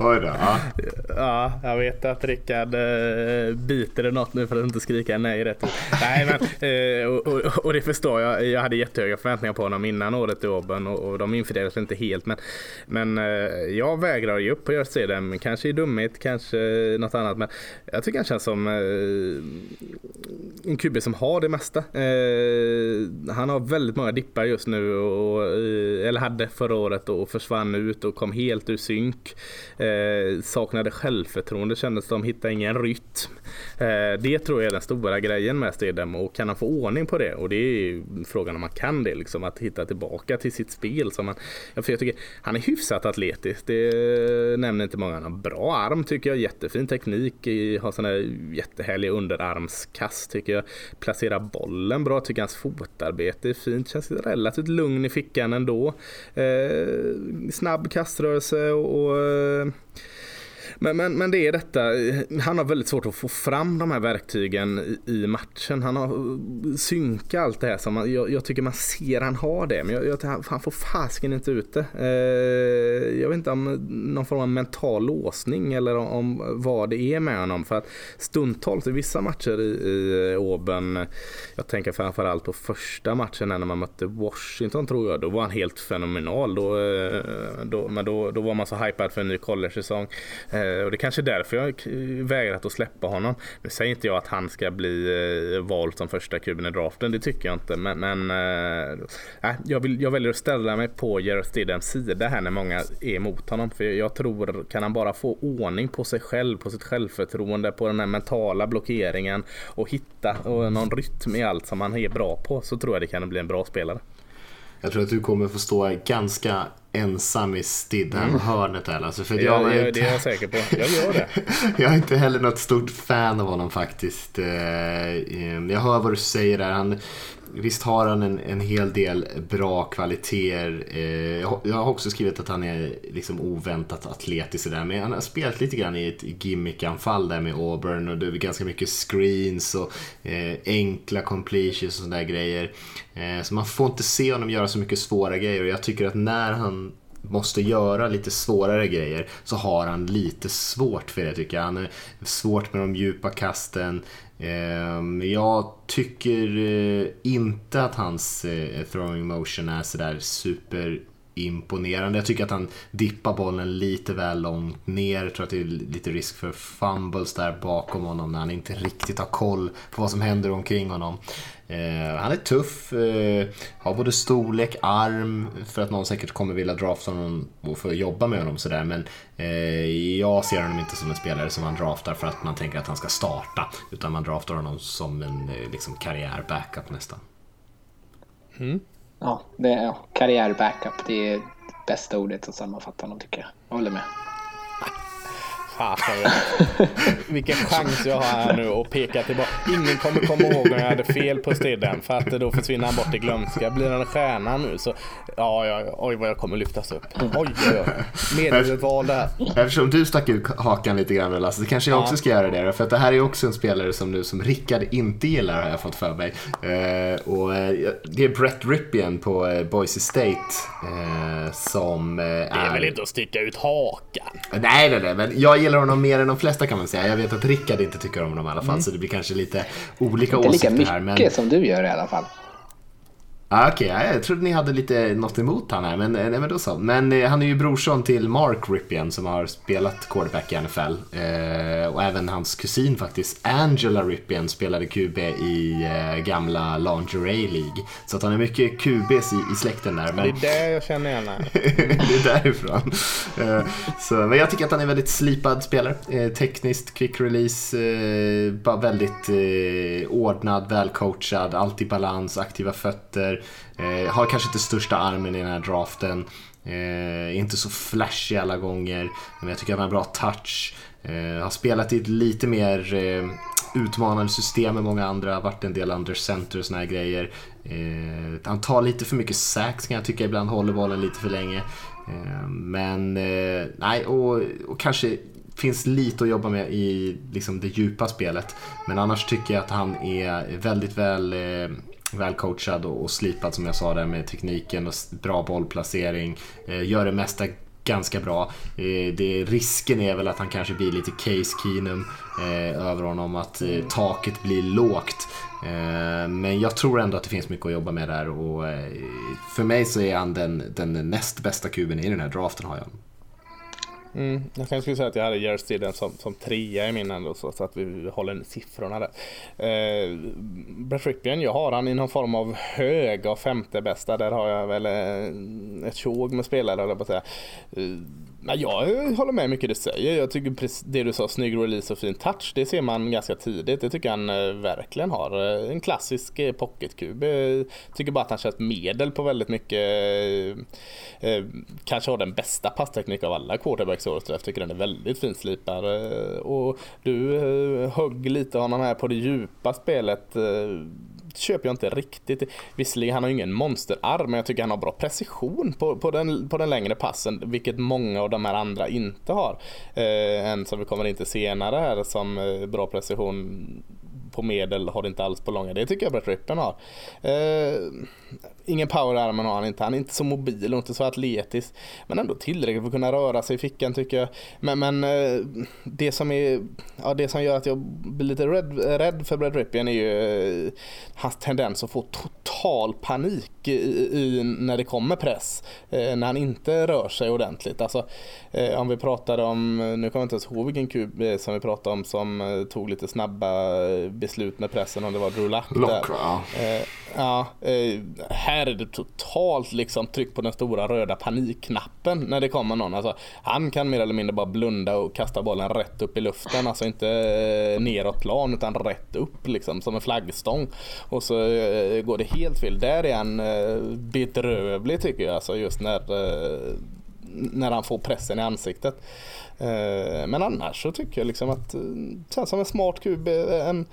Oj då. Ja. ja, jag vet att Rickard eh, biter i något nu för att inte skrika nej rätt Nej, men eh, och, och, och, det förstår jag. Jag hade jättehöga förväntningar på honom innan året i Auburn och, och de infriades inte helt. Men, men eh, jag vägrar ge upp på Jared Stidham. Kanske i dumhet, kanske något annat. Men jag tycker han känns som eh, en QB som har det mesta. Eh, han har väldigt många dippar just nu, och, eller hade förra året och försvann ut och kom helt ur synk. Eh, saknade självförtroende, kändes som, hittade ingen rytm. Eh, det tror jag är den stora grejen med Stedem och kan han få ordning på det? Och det är frågan om man kan det, liksom, att hitta tillbaka till sitt spel. Som han, för jag tycker, han är hyfsat atletisk, det nämner inte många. Han har bra arm tycker jag, jättefin teknik, har sådana jättehärliga underarmskast tycker jag. Placerar bollen bra, tycker hans fotarbete är fint känns relativt lugn i fickan ändå. Eh, snabb kaströrelse och, och eh, men, men, men det är detta, han har väldigt svårt att få fram de här verktygen i, matchen. Han har eh, synkat allt det här som man, jag, jag, tycker man ser han har det. Men jag, jag, han får fasken inte ut det. Eh, jag vet inte om någon form av mental låsning eller om vad det är med honom. För att stundtals i vissa matcher i, i Åben, jag tänker framförallt på första matchen när man mötte Washington tror jag, då var han helt fenomenal. Då, eh, då, men då, då var man så hypad för en ny college-säsong. Eh, Eh, och det är kanske är därför jag eh, vägrat att släppa honom. Nu säger inte jag att han ska bli eh, vald som första kuben i draften, det tycker jag inte. Men, men äh, jag, vill, jag väljer att ställa mig på Jared Stidhams sida här när många är emot honom. För jag tror, kan han bara få ordning på sig själv, på sitt självförtroende, på den här mentala blockeringen och hitta någon rytm i allt som han är bra på så tror jag det kan bli en bra spelare. Jag tror att du kommer få stå ganska ensam i Stidham-hörnet mm. Alltså, för jag, jag, jag, det är jag säker på. Jag gör det. jag är inte heller något stort fan av honom faktiskt. Eh, jag hör vad du säger där. Han, visst har han en, en hel del bra kvaliteter. Eh, jag har också skrivit att han är liksom oväntat atletisk där, men han har spelat lite grann i ett gimmickanfall där med Auburn och det är ganska mycket screens och eh, enkla completions och sådana där grejer. Eh, så man får inte se honom göra så mycket svåra grejer och jag tycker att när han måste göra lite svårare grejer så har han lite svårt för det tycker jag. Han är svårt med de djupa kasten. Ehm, jag tycker eh, inte att hans eh, throwing motion är sådär super imponerande. Jag tycker att han dippar bollen lite väl långt ner. Jag tror att det är lite risk för fumbles där bakom honom när han inte riktigt har koll på vad som händer omkring honom. Eh, han är tuff, eh, har både storlek, arm, för att någon säkert kommer vilja drafta honom och få jobba med honom sådär. Men eh, jag ser honom inte som en spelare som man draftar för att man tänker att han ska starta. Utan man draftar honom som en eh, liksom, karriär-backup nästan. Mm. Ja, det är karriär-backup. Det är bästa ordet att sammanfatta honom tycker jag. Jag håller med. Fasen Vilken chans jag har här nu att peka tillbaka. Ingen kommer komma ihåg när jag hade fel på Stedden för att då försvinner han bort i glömska. Blir han en stjärna nu så ja, ja, oj vad jag kommer lyftas upp. Oj, oj, oj. Medvetet här. Eftersom du stack ut hakan lite grann Lasse, så kanske jag också ska göra det. För att det här är också en spelare som nu som Rickard inte gillar har jag fått för mig. Uh, och uh, det är Brett Ripien på uh, Boise State som är... Det är väl inte att sticka ut hakan? Nej, nej, nej, men jag gillar honom mer än de flesta kan man säga. Jag vet att Rickard inte tycker om honom i alla fall, mm. så det blir kanske lite olika inte åsikter här. Inte lika mycket men... som du gör i alla fall. Ah, Okej, okay. jag trodde ni hade lite något emot han här, men, nej, men då så. Men eh, han är ju brorson till Mark Ripien som har spelat quarterback i NFL. Eh, och även hans kusin faktiskt, Angela Ripien, spelade QB i eh, gamla Lingerie League. Så att han är mycket QBs i, i släkten där. Men... Det är det jag känner igen Det är därifrån. Eh, så, men jag tycker att han är en väldigt slipad spelare. Eh, tekniskt, quick release, eh, bara väldigt eh, ordnad, välcoachad, alltid balans, aktiva fötter. Eh, har kanske inte största armen i den här draften. Eh, inte så flashig alla gånger, men jag tycker han har en bra touch. Eh, har spelat i ett lite mer eh, utmanande system än många andra, varit en del under center och såna här grejer. Eh, han tar lite för mycket sax kan jag tycka ibland, håller bollen lite för länge. Eh, men eh, nej, och, och kanske finns lite att jobba med i liksom, det djupa spelet. Men annars tycker jag att han är väldigt väl eh, välcoachad och, och slipad som jag sa där med tekniken och bra bollplacering. Eh, gör det mesta ganska bra. Eh, det, risken är väl att han kanske blir lite Case Keenum eh, över honom, att eh, taket blir lågt. Eh, men jag tror ändå att det finns mycket att jobba med där och eh, för mig så är han den, den näst bästa kuben i den här draften har jag. Mm, jag kanske skulle säga att jag hade Jerry Stidden som, som trea i min ändå så, så att vi håller siffrorna där. Eh, Brett Ripien, jag har han i någon form av hög av femte bästa. Där har jag väl eh, ett tjog med spelare, eller på att säga. Eh, men jag håller med mycket du säger. Jag tycker det du sa, snygg release och fin touch, det ser man ganska tidigt. Det tycker han eh, verkligen har. Eh, en klassisk eh, pocketkub. Tycker bara att han kör ett medel på väldigt mycket. Kanske har den bästa passteknik av alla quarterbacks året Jag tycker den är väldigt finslipad. Och du högg lite honom här på det djupa spelet köper jag inte riktigt. Visserligen han har ingen monsterarm men jag tycker han har bra precision på, på, den, på den längre passen vilket många av de här andra inte har. Eh, en som vi kommer in till senare här som eh, bra precision på medel har det inte alls på långa. Det tycker jag Brett Rippen har. Eh, ingen powerarmen har han inte. Han är inte så mobil och inte så atletisk. Men ändå tillräckligt för att kunna röra sig i fickan tycker jag. Men, men eh, det, som är, ja, det som gör att jag blir lite rädd, rädd för Brad Ripien är ju eh, hans tendens att få total panik i, i, när det kommer press. Eh, när han inte rör sig ordentligt. Alltså, om vi pratade om, nu kommer jag inte ens ihåg vilken kub som vi pratade om som tog lite snabba beslut med pressen. Om det var Drew Luck. Lock, ja. ja här är det totalt liksom tryck på den stora röda panikknappen när det kommer någon. Alltså, han kan mer eller mindre bara blunda och kasta bollen rätt upp i luften. Alltså inte eh, neråt plan utan rätt upp liksom som en flaggstång. Och så eh, går det helt fel. Där är han eh, bedrövlig tycker jag. Alltså just när, när han får pressen i ansiktet. Men annars så tycker jag liksom att känns som en smart kub. En,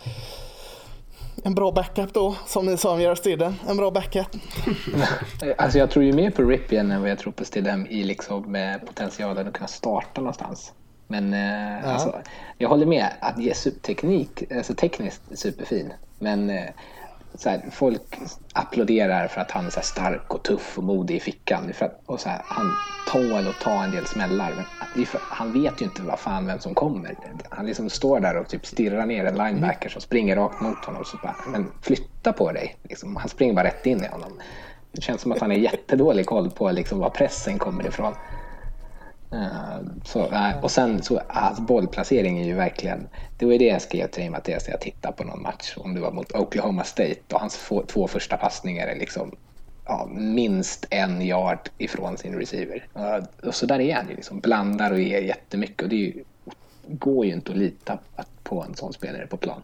en bra backup då, som ni sa om Gerard Stidham. En bra backup. alltså jag tror ju mer på Ripien än vad jag tror på Stidham i liksom med potentialen att kunna starta någonstans. Men eh, alltså, jag håller med att ge teknik, alltså tekniskt superfin. Men eh, så här, folk applåderar för att han är så stark och tuff och modig i fickan. För att, och så här, han tål att ta en del smällar. Men för, han vet ju inte vad fan vem som kommer. Han liksom står där och typ stirrar ner en linebacker som springer rakt mot honom. Och Så bara, men flytta på dig. Liksom, han springer bara rätt in i honom. Det känns som att han har jättedålig koll på liksom, var pressen kommer ifrån. Uh, så, och sen så, alltså, bollplacering är ju verkligen, det var ju det jag skrev till dig Mattias när jag tittade på någon match, om det var mot Oklahoma State och hans få, två första passningar är liksom ja, minst en yard ifrån sin receiver. Och så där är han ju, liksom, blandar och ger jättemycket och det ju, går ju inte att lita på en sån spelare på plan.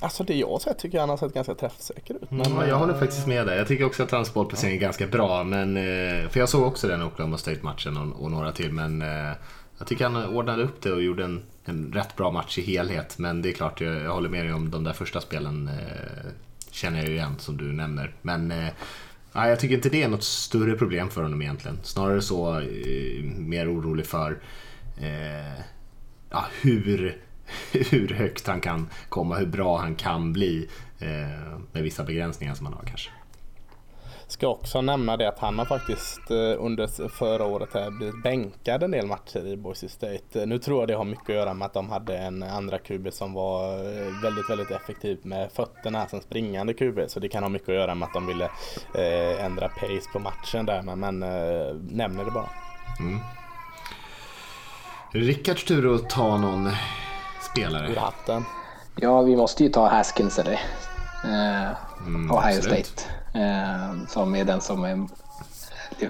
Alltså det jag har sett tycker jag han har sett ganska träffsäker ut. Men, ja, jag håller faktiskt med dig. Jag tycker också att hans bollplacering är ganska bra. Men, eh, för jag såg också den Oklahoma State-matchen och, och, några till. Men eh, jag tycker han ordnade upp det och gjorde en, en rätt bra match i helhet. Men det är klart, jag, jag håller med dig om de där första spelen. Eh, känner jag ju igen som du nämner. Men Nej, jag tycker inte det är något större problem för honom egentligen. Snarare så eh, mer orolig för eh, ja, hur hur högt han kan komma, hur bra han kan bli eh, med vissa begränsningar som han har kanske. Ska också nämna det att han har faktiskt eh, under förra året här blivit bänkad en del matcher i Boise State. Nu tror jag det har mycket att göra med att de hade en andra QB som var eh, väldigt, väldigt effektiv med fötterna som springande QB. Så det kan ha mycket att göra med att de ville ändra pace på matchen där. Men, men nämner det bara. Mm. Rickards tur att ta någon spelare. Ur hatten. Ja, vi måste ju ta Haskins eller eh, mm, Ohio absolut. State. Eh, som är den som är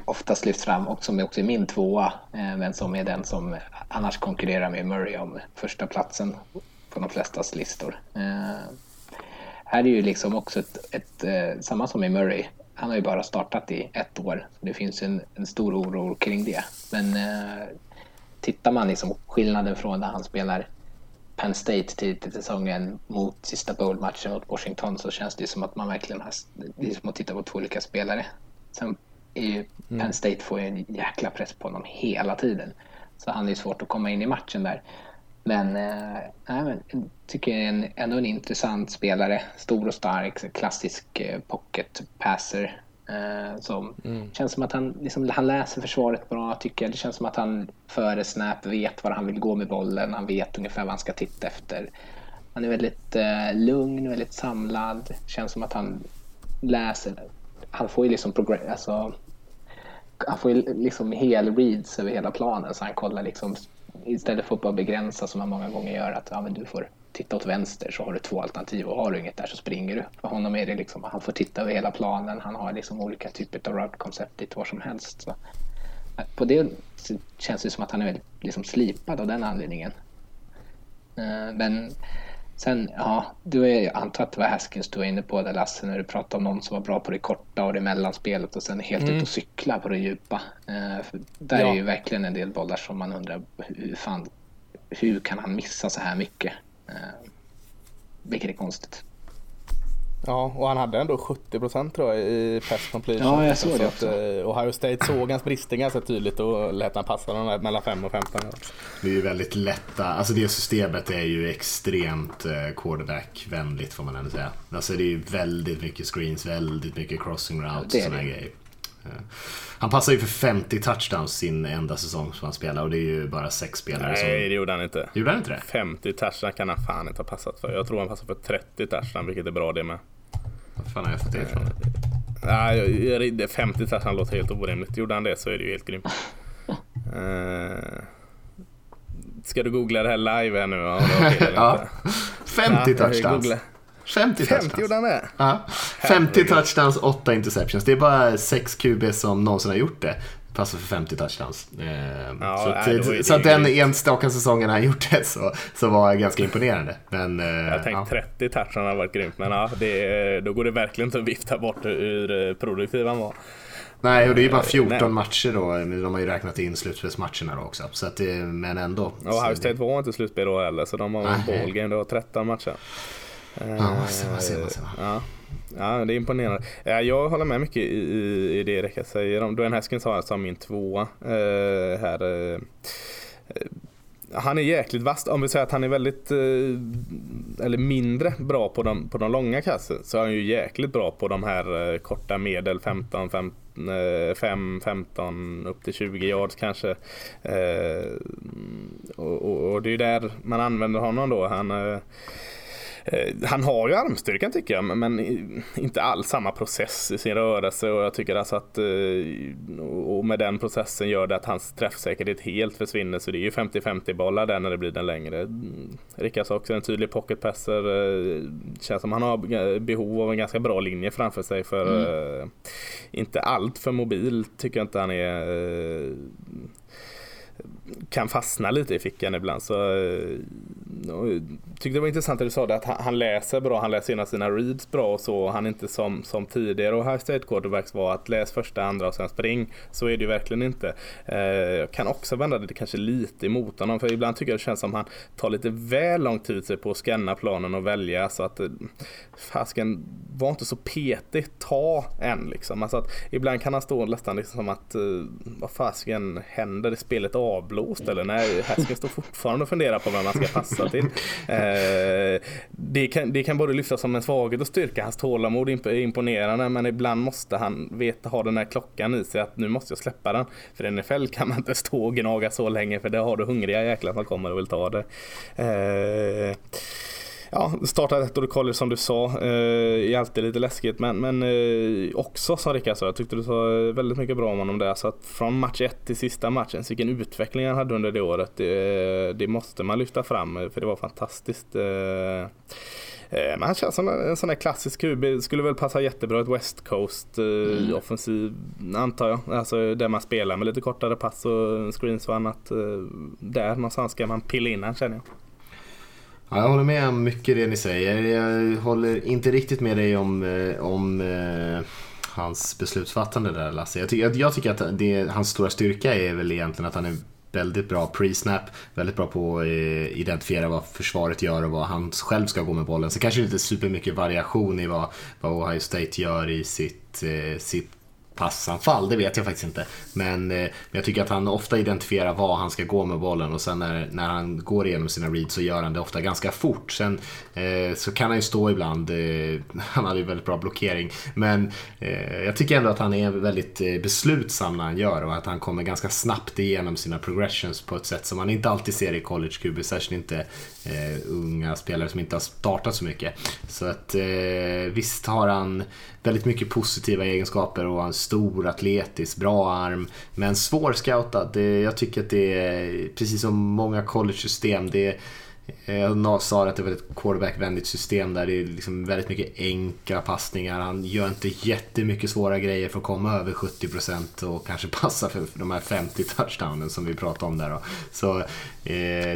oftast lyfts fram och som är också är min tvåa. Eh, men som är den som annars konkurrerar med Murray om första platsen på de flestas listor. Eh, här är ju liksom också ett, ett, eh, samma som i Murray, han har ju bara startat i ett år. Det finns en, en stor oro kring det. Men eh, tittar man liksom skillnaden från när han spelar Penn State tidigt i säsongen mot sista bowl-matchen mot Washington så känns det som att man verkligen har, det är som att titta på två olika spelare. Sen är ju mm. Penn State får ju en jäkla press på honom hela tiden. Så han är svårt att komma in i matchen där. Men, eh, jag tycker jag är en, ändå en intressant spelare. Stor och stark, klassisk eh, pocket passer. Eh, som mm. känns som att han, liksom, han läser försvaret bra tycker jag. Det känns som att han före snap vet var han vill gå med bollen. Han vet ungefär vad han ska titta efter. Han är väldigt eh, lugn, väldigt samlad. Känns som att han läser. Han får ju liksom progress, alltså, han får liksom hel reads över hela planen så han kollar liksom istället för att bara begränsa som man många gånger gör att ja, men du får titta åt vänster så har du två alternativ och har du inget där så springer du. För honom är det liksom, han får titta över hela planen, han har liksom olika typer av route-koncept lite var som helst. Så. På det känns det som att han är väldigt liksom slipad av den anledningen. Eh, men sen, ja, du är, jag antar att det var Haskins du var inne på där Lasse när du pratade om någon som var bra på det korta och det mellanspelet och sen helt mm. ut och cykla på det djupa. Eh, där ja. är ju verkligen en del bollar som man undrar hur fan, hur kan han missa så här mycket? Eh, vilket är konstigt. Ja, och han hade ändå 70 procent tror jag i pass completion. Ja, jag såg det också. Att, eh, Ohio State såg hans brister ganska tydligt och lät han passa den mellan 5 och 15. Det är ju väldigt lätta, alltså det systemet är ju extremt eh, quarterback-vänligt får man ändå säga. Alltså det är ju väldigt mycket screens, väldigt mycket crossing routes och sådana grejer. Han passar ju för 50 touchdowns sin enda säsong som han spelar och det är ju bara sex spelare Nej, som... Nej, det gjorde han inte. Gjorde han inte det? 50 touchdowns kan han fan inte ha passat för. Jag tror han passar för 30 touchdowns, vilket är bra det med. Vad fan har jag fått det ifrån? Nej, 50 touchdowns låter helt orimligt. Gjorde han det så är det ju helt grymt. uh... Ska du googla det här live här nu? Ja, 50 touchdowns. 50 touchdowns. 50 gjorde han det? Ja. 50 touchdowns, 8 interceptions. Det är bara 6 QB som någonsin har gjort det. Passar för 50 touchdowns. Eh, ja, så, nej, att, så att den enstaka säsongen han gjort det så, så var jag ganska imponerande. Men, eh, jag tänkte ja. 30 touchdowns hade varit grymt. Men ja, det, då går det verkligen inte att vifta bort hur eh, produktiv han var. Nej, och det är ju bara 14 Nej. matcher då. De har ju räknat in slutspelsmatcherna då också. Så att det, men ändå. Och Ohio State var inte slutspel då heller, så de har en ballgame. Det var 13 matcher. Ja, se, se, se. Ja. ja, det är imponerande. Eh, jag håller med mycket i, i det Rickard säger. Dwayne Haskins har alltså som min tvåa eh, här. Eh, han är jäkligt vass. Om vi säger att han är väldigt, eller mindre bra på de, på de långa kassen så är han ju jäkligt bra på de här korta medel 15, 5, 15 upp till 20 yards kanske. Och, och, och det är ju där man använder honom då. Han Eh, han har ju armstyrkan tycker jag, men inte alls samma process i sin rörelse och jag tycker alltså att eh, och med den processen gör det att hans träffsäkerhet helt försvinner så det är ju 50-50 bollar där när det blir den längre. Rickard sa också en tydlig pocketpasser. Eh, känns som han har behov av en ganska bra linje framför sig för mm. inte allt för mobil tycker jag inte han är kan fastna lite i fickan ibland. Så, eh, jag tyckte det var intressant att du sa det att han läser bra, han läser gärna sina reads bra och så. Han är inte som, som tidigare och High State Quarterbacks var att läs första, andra och sen spring. Så är det ju verkligen inte. Eh, jag kan också vända det kanske lite emot honom för ibland tycker jag det känns som han tar lite väl lång tid sig på att scanna planen och välja så att eh, fasken var inte så petig, ta en liksom. Alltså att ibland kan han stå nästan liksom som att eh, vad fasken händer, i spelet avblåst eller nej, Haskins står fortfarande och funderar på vem man ska passa till. Eh, det, kan, det kan både lyftas som en svaghet och styrka. Hans tålamod är imponerande men ibland måste han veta, ha den här klockan i sig att nu måste jag släppa den. För i NFL kan man inte stå och gnaga så länge för det har du hungriga jäklar som kommer och vill ta det. Eh, ja, starta ett år i college som du sa. Eh, är alltid lite läskigt men, men eh, också som Rickard sa, jag tyckte du sa väldigt mycket bra om honom där. Så att från match 1 till sista matchen, så vilken utveckling han hade under det året. Det, det måste man lyfta fram för det var fantastiskt. Eh, men han känns som en sån där klassisk QB. Skulle väl passa jättebra ett West Coast mm. offensiv antar jag. Alltså där man spelar med lite kortare pass och screens och annat. Där någonstans ska man pilla in han känner jag. Ja, jag håller med om mycket det ni säger. Jag håller inte riktigt med dig om, eh, om eh, hans beslutsfattande där Lasse. Jag, ty jag, jag tycker att det, hans stora styrka är väl egentligen att han är väldigt bra pre-snap, väldigt bra på att eh, identifiera vad försvaret gör och vad han själv ska gå med bollen. Så kanske det inte supermycket variation i vad, vad Ohio State gör i sitt, eh, sitt passanfall, det vet jag faktiskt inte. Men, eh, jag tycker att han ofta identifierar var han ska gå med bollen och sen när, när han går igenom sina reads så gör han det ofta ganska fort. Sen eh, så kan han ju stå ibland, eh, han hade ju väldigt bra blockering. Men eh, jag tycker ändå att han är väldigt eh, beslutsam när han gör och att han kommer ganska snabbt igenom sina progressions på ett sätt som man inte alltid ser i college QB, särskilt inte eh, unga spelare som inte har startat så mycket. Så att eh, visst har han väldigt mycket positiva egenskaper och en stor atletisk, bra arm. Men svårscoutad. Jag tycker att det är, precis som många college-system, det Eh, jag sa att det var ett quarterback-vänligt system där det är liksom väldigt mycket enkla passningar. Han gör inte jättemycket svåra grejer för att komma över 70% och kanske passa för de här 50 touchdownen som vi pratade om där. Då. Så eh,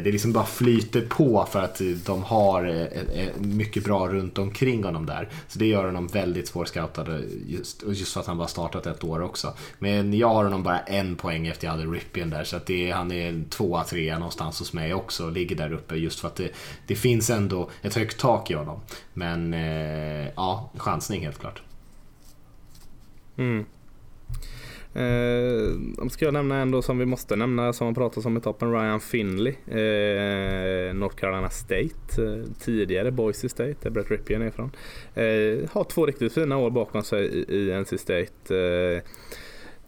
det liksom bara flyter på för att de har eh, eh, mycket bra runt omkring honom där. Så det gör honom väldigt svårscoutad just, just för att han bara startat ett år också. Men jag har honom bara en poäng efter jag hade Ripien där så att det, han är tvåa, trea någonstans hos mig också. Ligger där uppe just just för att det, det finns ändå ett högt tak i honom. Men eh, ja, chansning helt klart. Mm. Eh, ska jag nämna en då som vi måste nämna som har pratats om i toppen, Ryan Finley. Eh, North Carolina State, eh, tidigare Boise State, där Brett Ripien är ifrån. Eh, har två riktigt fina år bakom sig i, i NC State. Eh,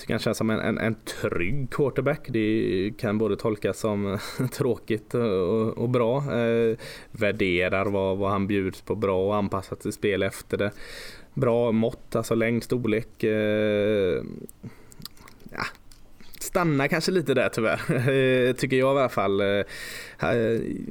Tycker han känns som en, en, en trygg quarterback. Det kan både tolkas som tråkigt och, och bra. Eh, värderar vad, vad han bjuds på bra och anpassar sitt spel efter det. Bra mått, alltså längd, storlek. Eh, ja, stannar kanske lite där tyvärr, tycker jag i alla fall. Eh,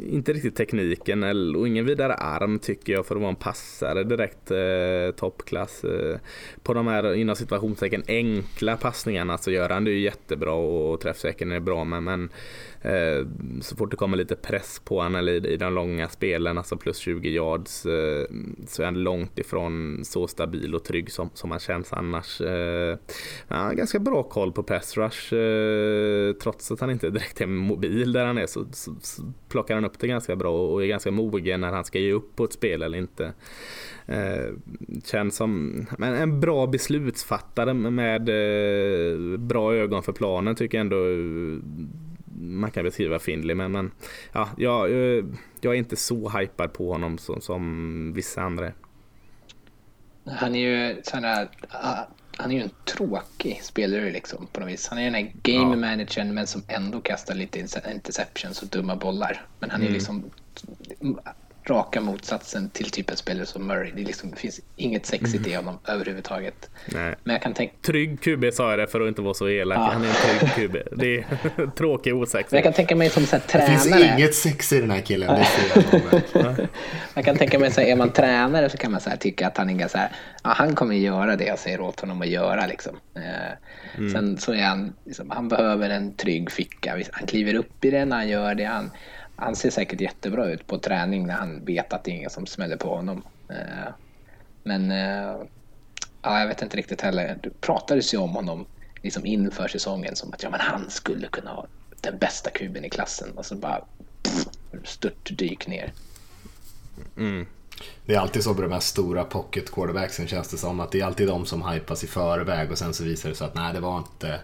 inte riktigt tekniken och ingen vidare arm tycker jag för att vara en passare direkt eh, toppklass. Eh, på de här inom situationstecken enkla passningarna så gör han det ju jättebra och träffsäkern är bra med men Eh, så fort det kommer lite press på honom eller i, de långa spelen, alltså plus 20 yards, eh, så är han långt ifrån så stabil och trygg som, som han känns annars. Eh, han har ganska bra koll på pass rush, eh, trots att han inte direkt är mobil där han är så, så, så plockar han upp det ganska bra och är ganska mogen när han ska ge upp på ett spel eller inte. Eh, känns som men en bra beslutsfattare med eh, bra ögon för planen tycker jag ändå eh, man kan beskriva Findley men, men ja, jag, eh, jag är inte så hypad på honom som, som vissa andra. Han är ju sådär, ah, han är ju en tråkig spelare liksom på något vis. Han är den här game ja. managern men som ändå kastar lite interceptions och dumma bollar. Men han är mm. liksom raka motsatsen till typ en spelare som Murray. Det, liksom, det finns inget sexigt i honom överhuvudtaget. Nej. Men jag kan tänka... Trygg QB sa jag det för att inte vara så elak. Ja. Han är en trygg QB. Det är tråkig osexig. Jag kan tänka mig som så här, tränare. Det finns inget sex i den här killen. jag kan tänka mig så här, är man tränare så kan man så här, tycka att han är så här, ja, han kommer göra det jag säger åt honom att göra. Liksom. Eh, mm. Sen så är han, liksom, han behöver en trygg ficka. Han kliver upp i den, han gör det. Han, han ser säkert jättebra ut på träning när han vet att det är ingen som smäller på honom. Eh, men eh, ja, jag vet inte riktigt heller. Det pratades ju om honom liksom inför säsongen som att ja, men han skulle kunna ha den bästa kuben i klassen och så bara stört dyk ner. Mm. Det är alltid så med de här stora pocket quarterbacksen känns det som att det är alltid de som hypas i förväg och sen så visar det sig att nej det var inte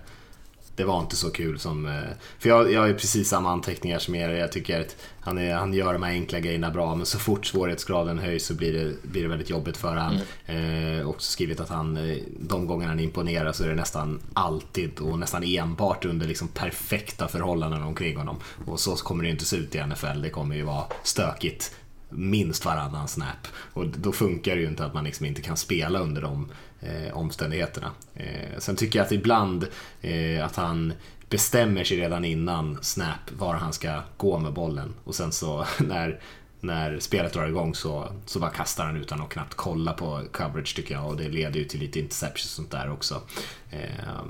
det var inte så kul som... Eh, för jag, jag har precis samma anteckningar som er. Jag tycker att han, är, han gör de här enkla grejerna bra, men så fort svårighetsgraden höjs så blir det, blir det väldigt jobbigt för honom. Mm. Eh, också skrivit att han, eh, de gånger han imponerar så är det nästan alltid och nästan enbart under liksom perfekta förhållanden omkring honom. Och så kommer det inte se ut i NFL. Det kommer ju vara stökigt minst varannan snap. Och då funkar det ju inte att man liksom inte kan spela under de Eh, omständigheterna. Eh, sen tycker jag att ibland eh, att han bestämmer sig redan innan snap var han ska gå med bollen och sen så när, när spelet drar igång så, så bara kastar han utan att knappt kolla på coverage tycker jag och det leder ju till lite interceptions och sånt där också. Eh,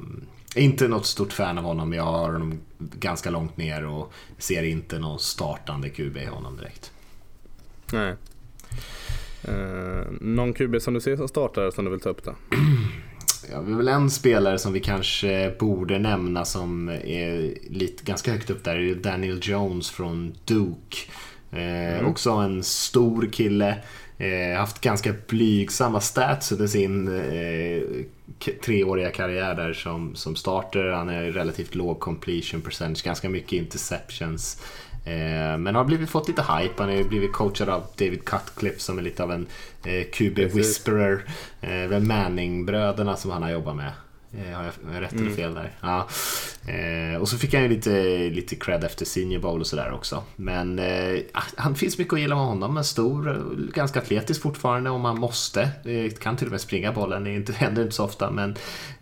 inte något stort fan av honom, jag har honom ganska långt ner och ser inte någon startande QB i honom direkt. Nej. Uh, någon QB som du ser som startare som du vill ta upp då? Ja, vi har väl en spelare som vi kanske borde nämna som är lite, ganska högt upp där. Det är Daniel Jones från Duke. Eh, mm. Också en stor kille. Eh, haft ganska blygsamma stats under sin eh, treåriga karriär där som, som starter. Han är relativt låg completion percentage, ganska mycket interceptions. Eh, men har blivit, fått lite hype. Han har blivit coachad av David Cutcliffe som är lite av en eh, QB whisperer. Eh, Manning-bröderna som han har jobbat med. Eh, har jag rätt eller mm. fel där? Ja. Eh, och så fick han ju lite, lite cred efter Senior Bowl och sådär också. Men eh, ah, han finns mycket att gilla med honom. Men stor, ganska atletisk fortfarande om han måste. Eh, kan till och med springa bollen, det händer inte så ofta. Men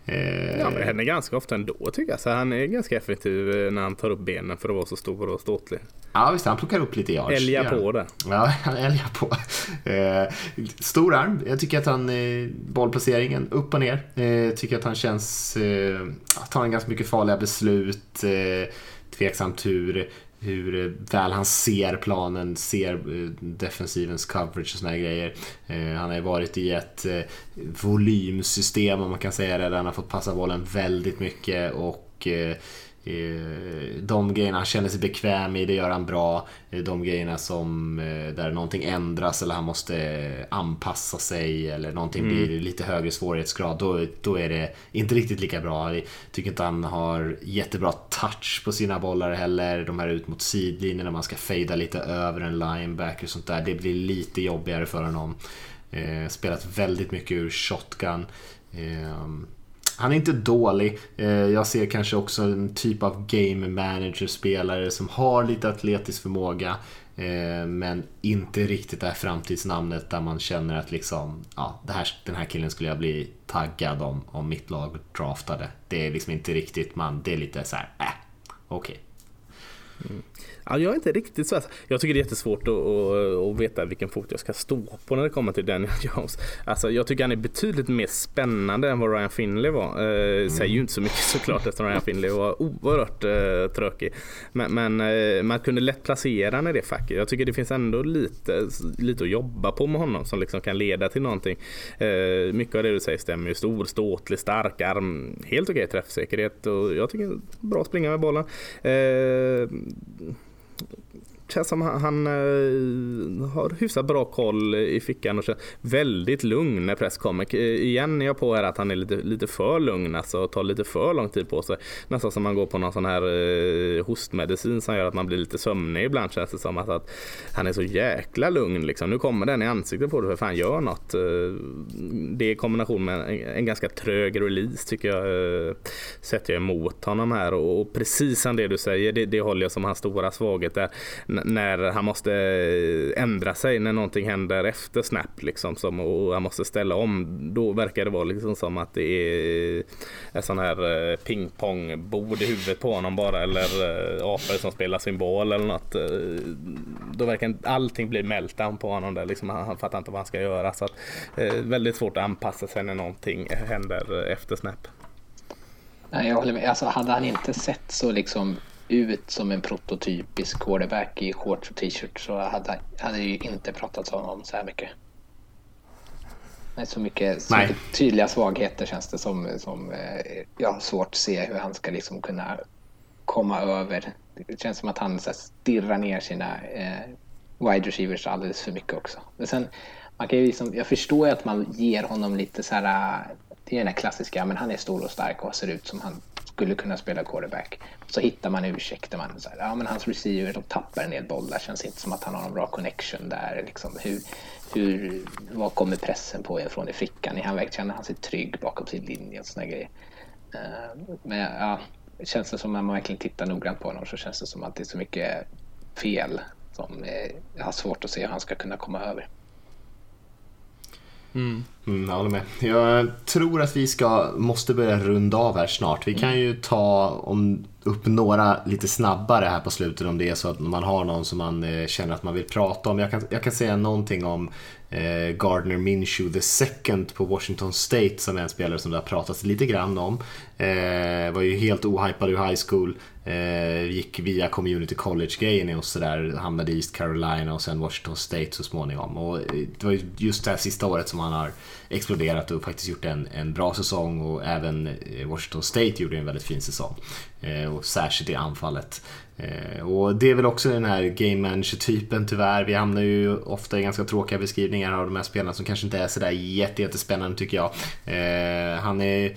Eh, ja, men det händer ganska ofta ändå tycker jag. Så han är ganska effektiv eh, när han tar upp benen för att vara så stor och ståtlig. Ja, visst. Han plockar upp lite yards. Älgar på det. Ja, han älgar på. Eh, stor arm. Jag tycker att han, bollplaceringen upp och ner. Tycker att han känns, tar en ganska mycket farliga beslut. Eh, Tveksamt hur hur väl han ser planen, ser eh, defensivens coverage och såna här grejer. Eh, han har ju varit i ett volymsystem om man kan säga det, där han har fått passa bollen väldigt mycket och de grejerna han känner sig bekväm i, det gör han bra. Eh, de grejerna som eh, där någonting ändras eller han måste anpassa sig eller någonting mm. blir lite högre svårighetsgrad, då, då är det inte riktigt lika bra. Jag tycker inte han har jättebra touch på sina bollar heller. De här ut mot sidlinjen när man ska fejda lite över en linebacker och sånt där. Det blir lite jobbigare för honom. spelat väldigt mycket ur shotgun. Han är inte dålig. Eh, jag ser kanske också en typ av game manager-spelare som har lite atletisk förmåga. Eh, men inte riktigt det här framtidsnamnet där man känner att liksom, ja, det här, den här killen skulle jag bli taggad om, om mitt lag draftade. Det är liksom inte riktigt man, det är lite så här, äh, okej. Okay. Mm. Ja, jag är inte riktigt så. Jag tycker det är jättesvårt att, att, att, veta vilken fot jag ska stå på när det kommer till Daniel Jones. Alltså, jag tycker han är betydligt mer spännande än vad Ryan Finley var. Eh, mm. Säger ju inte så mycket såklart eftersom Ryan Finley var oerhört eh, tråkig. Men, men eh, man kunde lätt placera honom i det facket. Jag tycker det finns ändå lite, lite att jobba på med honom som liksom kan leda till någonting. Eh, mycket av det du säger stämmer ju. Stor, ståtlig, stark arm. Helt okej träffsäkerhet och jag tycker bra springa med bollen. Eh, känns som han, han uh, har hyfsat bra koll i fickan och känns väldigt lugn när press kommer. Eh, igen är jag på här att han är lite, lite för lugn alltså, och tar lite för lång tid på sig. Nästan som man går på någon sån här uh, hostmedicin som gör att man blir lite sömnig ibland känns det som. Att, att han är så jäkla lugn liksom. Nu kommer den i ansiktet på dig för fan gör något. Uh, det i kombination med en, en, ganska trög release tycker jag uh, sätter jag emot honom här och, och precis som det du säger det, det håller jag som hans stora svaghet där när han måste eh, ändra sig när någonting händer efter snap liksom som, och han måste ställa om. Då verkar det vara liksom som att det är ett sån här eh, pingpongbord i huvudet på honom bara eller eh, apor som spelar symbol eller något. Då verkar allting bli meltdown på honom där liksom. Han, han fattar inte vad han ska göra så att väldigt svårt att anpassa sig när någonting händer efter snap. Nej, jag håller med. Alltså, hade han inte sett så liksom ut som en prototypisk quarterback i shorts och t-shirt så hade, hade ju inte pratats om honom så här mycket. Nej, så mycket, så mycket tydliga svagheter känns det som. som eh, jag har svårt att se hur han ska liksom kunna komma över. Det känns som att han så här, stirrar ner sina eh, wide receivers alldeles för mycket också. Men sen, man kan ju liksom, jag förstår ju att man ger honom lite så här, det är den här klassiska, men han är stor och stark och ser ut som han skulle kunna spela quarterback. Så hittar man ursäkter. Man så här, ja, men hans receiver de tappar en del bollar. Känns inte som att han har någon bra connection där. Liksom, hur, hur, vad kommer pressen på ifrån i fickan? Är han känner han sig trygg bakom sin linje och såna grejer? Eh, men ja, känns det som när man verkligen tittar noggrant på honom så känns det som att det är så mycket fel som eh, jag har svårt att se hur han ska kunna komma över. Mm. Mm, jag håller med. Jag tror att vi ska, måste börja runda av här snart. Vi kan mm. ju ta om, upp några lite snabbare här på slutet om det är så att man har någon som man eh, känner att man vill prata om. Jag kan, jag kan säga någonting om Eh, Gardner Minshew the second på Washington State som är en spelare som det har pratats lite grann om. Eh, var ju helt ohypad ur high school. Eh, gick via community college-grejen och sådär. Hamnade i East Carolina och sen Washington State så småningom. Och eh, det var ju just det här sista året som han har exploderat och faktiskt gjort en, en bra säsong och även eh, Washington State gjorde en väldigt fin säsong. Eh, och särskilt i anfallet. Eh, och det är väl också den här game manager-typen tyvärr. Vi hamnar ju ofta i ganska tråkiga beskrivningar av de här spelarna som kanske inte är sådär jättespännande tycker jag. Eh, han är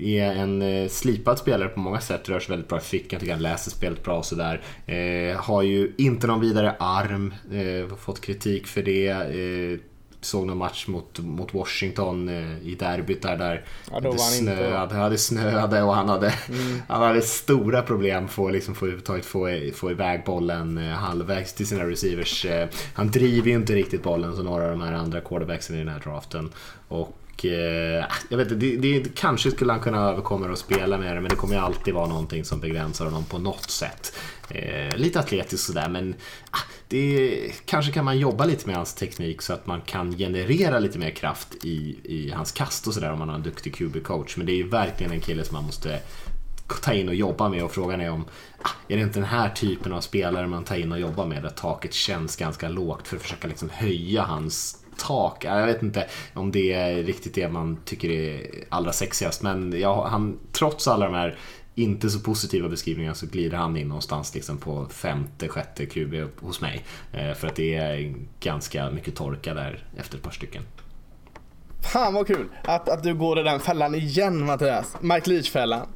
är en eh, slipad spelare på många sätt, rör sig väldigt bra i fickan, tycker han läser spelet bra och sådär. Eh, har ju inte någon vidare arm, eh, fått kritik för det. Eh, såg någon match mot, mot Washington eh, i derbyt där, där Ja, det, snöade, ja, det snöade och han hade, Mm. han hade stora problem för att liksom få, överhuvudtaget få, få iväg bollen eh, halvvägs till sina receivers. Eh, han driver ju inte riktigt bollen som några av de här andra quarterbacksen i den här draften. Och jag vet inte, det, det, kanske skulle han kunna överkomma och spela med det men det kommer ju alltid vara någonting som begränsar honom på något sätt. Eh, lite atletiskt sådär men ah, det, kanske kan man jobba lite med hans teknik så att man kan generera lite mer kraft i, i hans kast och sådär om man har en duktig QB-coach. Men det är ju verkligen en kille som man måste ta in och jobba med och frågan är om ah, är det inte den här typen av spelare man tar in och jobbar med där taket känns ganska lågt för att försöka liksom höja hans tak. Jag vet inte om det är riktigt det man tycker är allra sexigast men jag, han, trots alla de här inte så positiva beskrivningar så glider han in någonstans liksom på femte, sjätte QB hos mig. Eh, för att det är ganska mycket torka där efter ett par stycken. Fan vad kul att, att du går i den fällan igen Mattias. Mike Leach-fällan.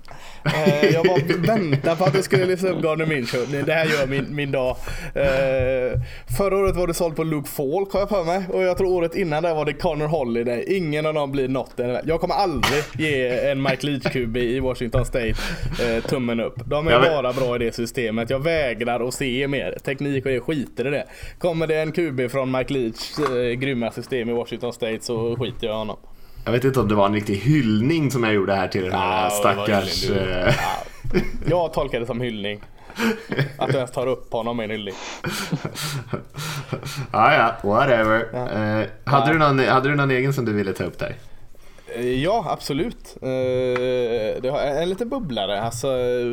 Eh, jag bara väntar på att du skulle lyfta upp Gardner Minshew. Det här gör min, min dag. Eh, förra året var det sålt på Luke Falk har jag för mig. Och jag tror året innan där var det Connor Holiday. Ingen av dem blir något. Jag kommer aldrig ge en Mike Leach-QB i Washington State eh, tummen upp. De är bara bra i det systemet. Jag vägrar att se mer. Teknik och det skiter i det. Kommer det en QB från Mike Leachs eh, grymma system i Washington State så skiter jag i honom. Jag vet inte om det var en riktig hyllning som jag gjorde här till den här Ja, stackars... eh, Ja. Jag tolkar det som hyllning. Att du ens tar upp honom är en hyllning. ja, ja, whatever. Ja. Eh, hade, du någon, hade du någon egen som du ville ta upp där? Eh, Ja, absolut. Eh, en liten bubblare. Alltså, eh,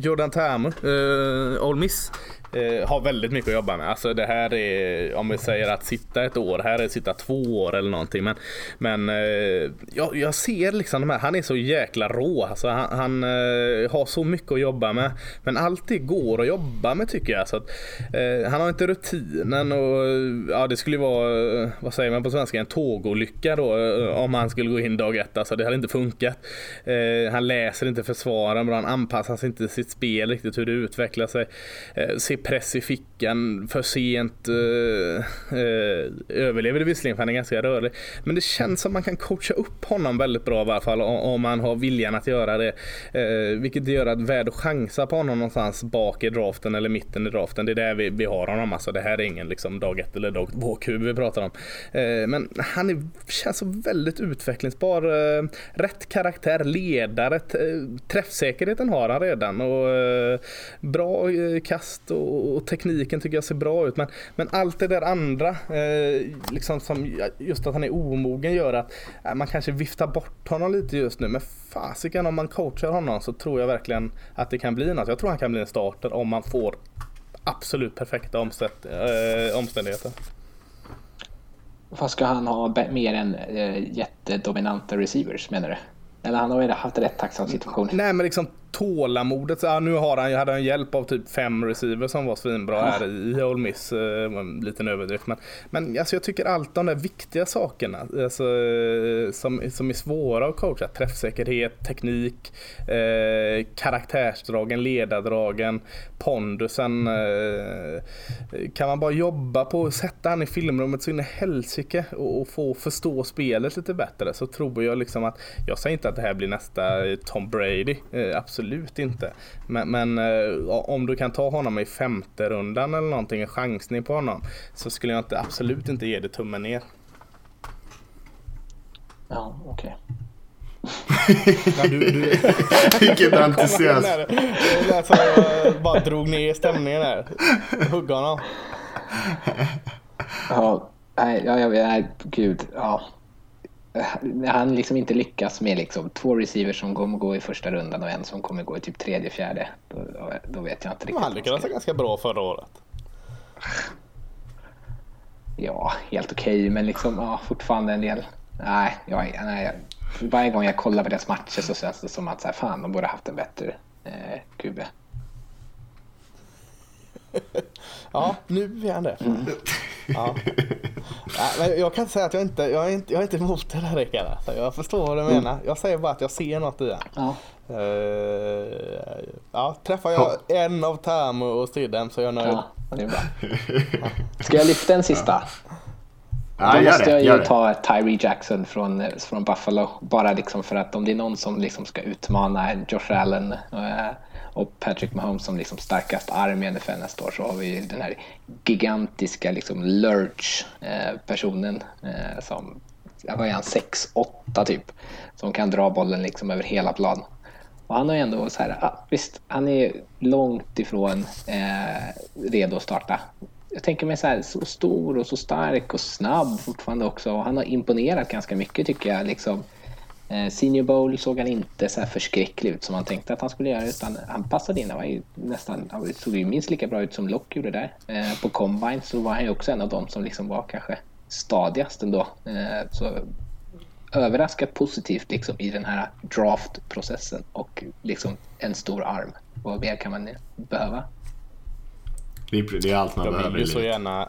Jordan Tamu, uh, Ole Miss eh, har väldigt mycket att jobba med. Alltså det här är, om vi säger att sitta ett år, här är att sitta två år eller någonting. Men, men eh, jag, jag ser liksom de här, han är så jäkla rå. Alltså han han eh, har så mycket att jobba med. Men allt det går att jobba med tycker jag. Så att, eh, han har inte rutinen och ja, det skulle vara, eh, vad säger man på svenska, en tågolycka då eh, om han skulle gå in dag ett. Alltså det hade inte funkat. Han läser inte försvaren bra, han anpassar sig inte till sitt spel riktigt hur det utvecklar sig. Eh, press i fickan för sent. Eh, eh, överlever det visserligen för han är ganska rörlig. Men det känns som man kan coacha upp honom väldigt bra i alla fall om, man har viljan att göra det. Eh, vilket gör att värd att chansa på honom någonstans bak i draften eller mitten i draften. Det är där vi, vi har honom. Alltså, det här är ingen liksom, dag ett eller dag två kub vi pratar om. Eh, men han är, känns så väldigt utvecklingsbar. Eh, rätt karaktär, ledare, träffsäkerheten har han redan. Och, eh, bra eh, kast och, och tekniken tycker jag ser bra ut. Men, men allt det där andra, eh, liksom som just att han är omogen gör att eh, man kanske viftar bort honom lite just nu. Men fasiken om man coachar honom så tror jag verkligen att det kan bli något. Jag tror han kan bli en starter om man får absolut perfekta omstät, eh, omständigheter. Vad ska han ha mer än eh, jättedominanta receivers menar du? Eller han har ju haft rätt tacksam situation. Nej men liksom tålamodet. Ja, nu har han, hade han hjälp av typ fem receivers som var svinbra här i Ole Miss. Eh, en liten överdrift. Men, men alltså, jag tycker allt de där viktiga sakerna alltså, eh, som, som är svåra att coacha. Träffsäkerhet, teknik, eh, karaktärsdragen, ledardragen, pondusen. Eh, kan man bara jobba på att sätta han i filmrummet så in i helsike och, och få förstå spelet lite bättre så tror jag liksom att jag säger inte att det här blir nästa Tom Brady. Eh, absolut inte. Men, men eh, om du kan ta honom i femte rundan eller någonting, en chansning på honom så skulle jag inte, absolut inte ge det tummen ner. Ja, okej. Ja, du, du, Vilken Kom entusiasm. Det lät som jag bara drog ner stämningen där. Hugga honom. Ja, nej, ja, jag vet, nej, gud, ja. När han liksom inte lyckas med liksom två receivers som kommer gå i första rundan och en som kommer gå i typ tredje, fjärde. Då, då, vet jag inte riktigt. Men han lyckades ska- ganska bra förra året. Ja, helt okej, men liksom ja, fortfarande en del. nej, jag, nej, varje gång jag kollar på deras matcher så känns det som att så här, fan, de borde haft en bättre eh, QB. Ja, nu är han det. Ja. Ja, men jag kan inte säga att jag inte, jag är inte, jag är inte emot det där Rickard. Alltså, jag förstår vad du menar. Jag säger bara att jag ser något i det. Ja. Uh, ja, träffar jag en av Tamo och Stridhem så är jag nöjd. Ja, det är bra. Ska jag lyfta en sista? Ja, Då måste det, jag ju det. ta Tyree Jackson från, från Buffalo. Bara liksom för att om det är någon som liksom ska utmana Josh Allen eh, och Patrick Mahomes som liksom starkast arm i NFL nästa år så har vi den här gigantiska liksom Lurch-personen eh, eh, som, jag var han 6-8 typ, som kan dra bollen liksom över hela plan. Och han har ju ändå så här, ah, visst, han är långt ifrån eh, redo att starta. Jag tänker mig så här, så stor och så stark och snabb fortfarande också. Och han har imponerat ganska mycket tycker jag. Liksom, eh, Senior Bowl såg han inte så här förskräcklig ut som man tänkte att han skulle göra. Utan han passade in. Han var ju nästan, han såg ju minst lika bra ut som Locke gjorde där. Eh, på Combine så var han ju också en av dem som liksom var kanske stadigast ändå. Eh, så överraskat positivt liksom, i den här draftprocessen och liksom en stor arm. Vad mer kan man behöva? Det är, allt man Jag behöver vill, i ju så gärna,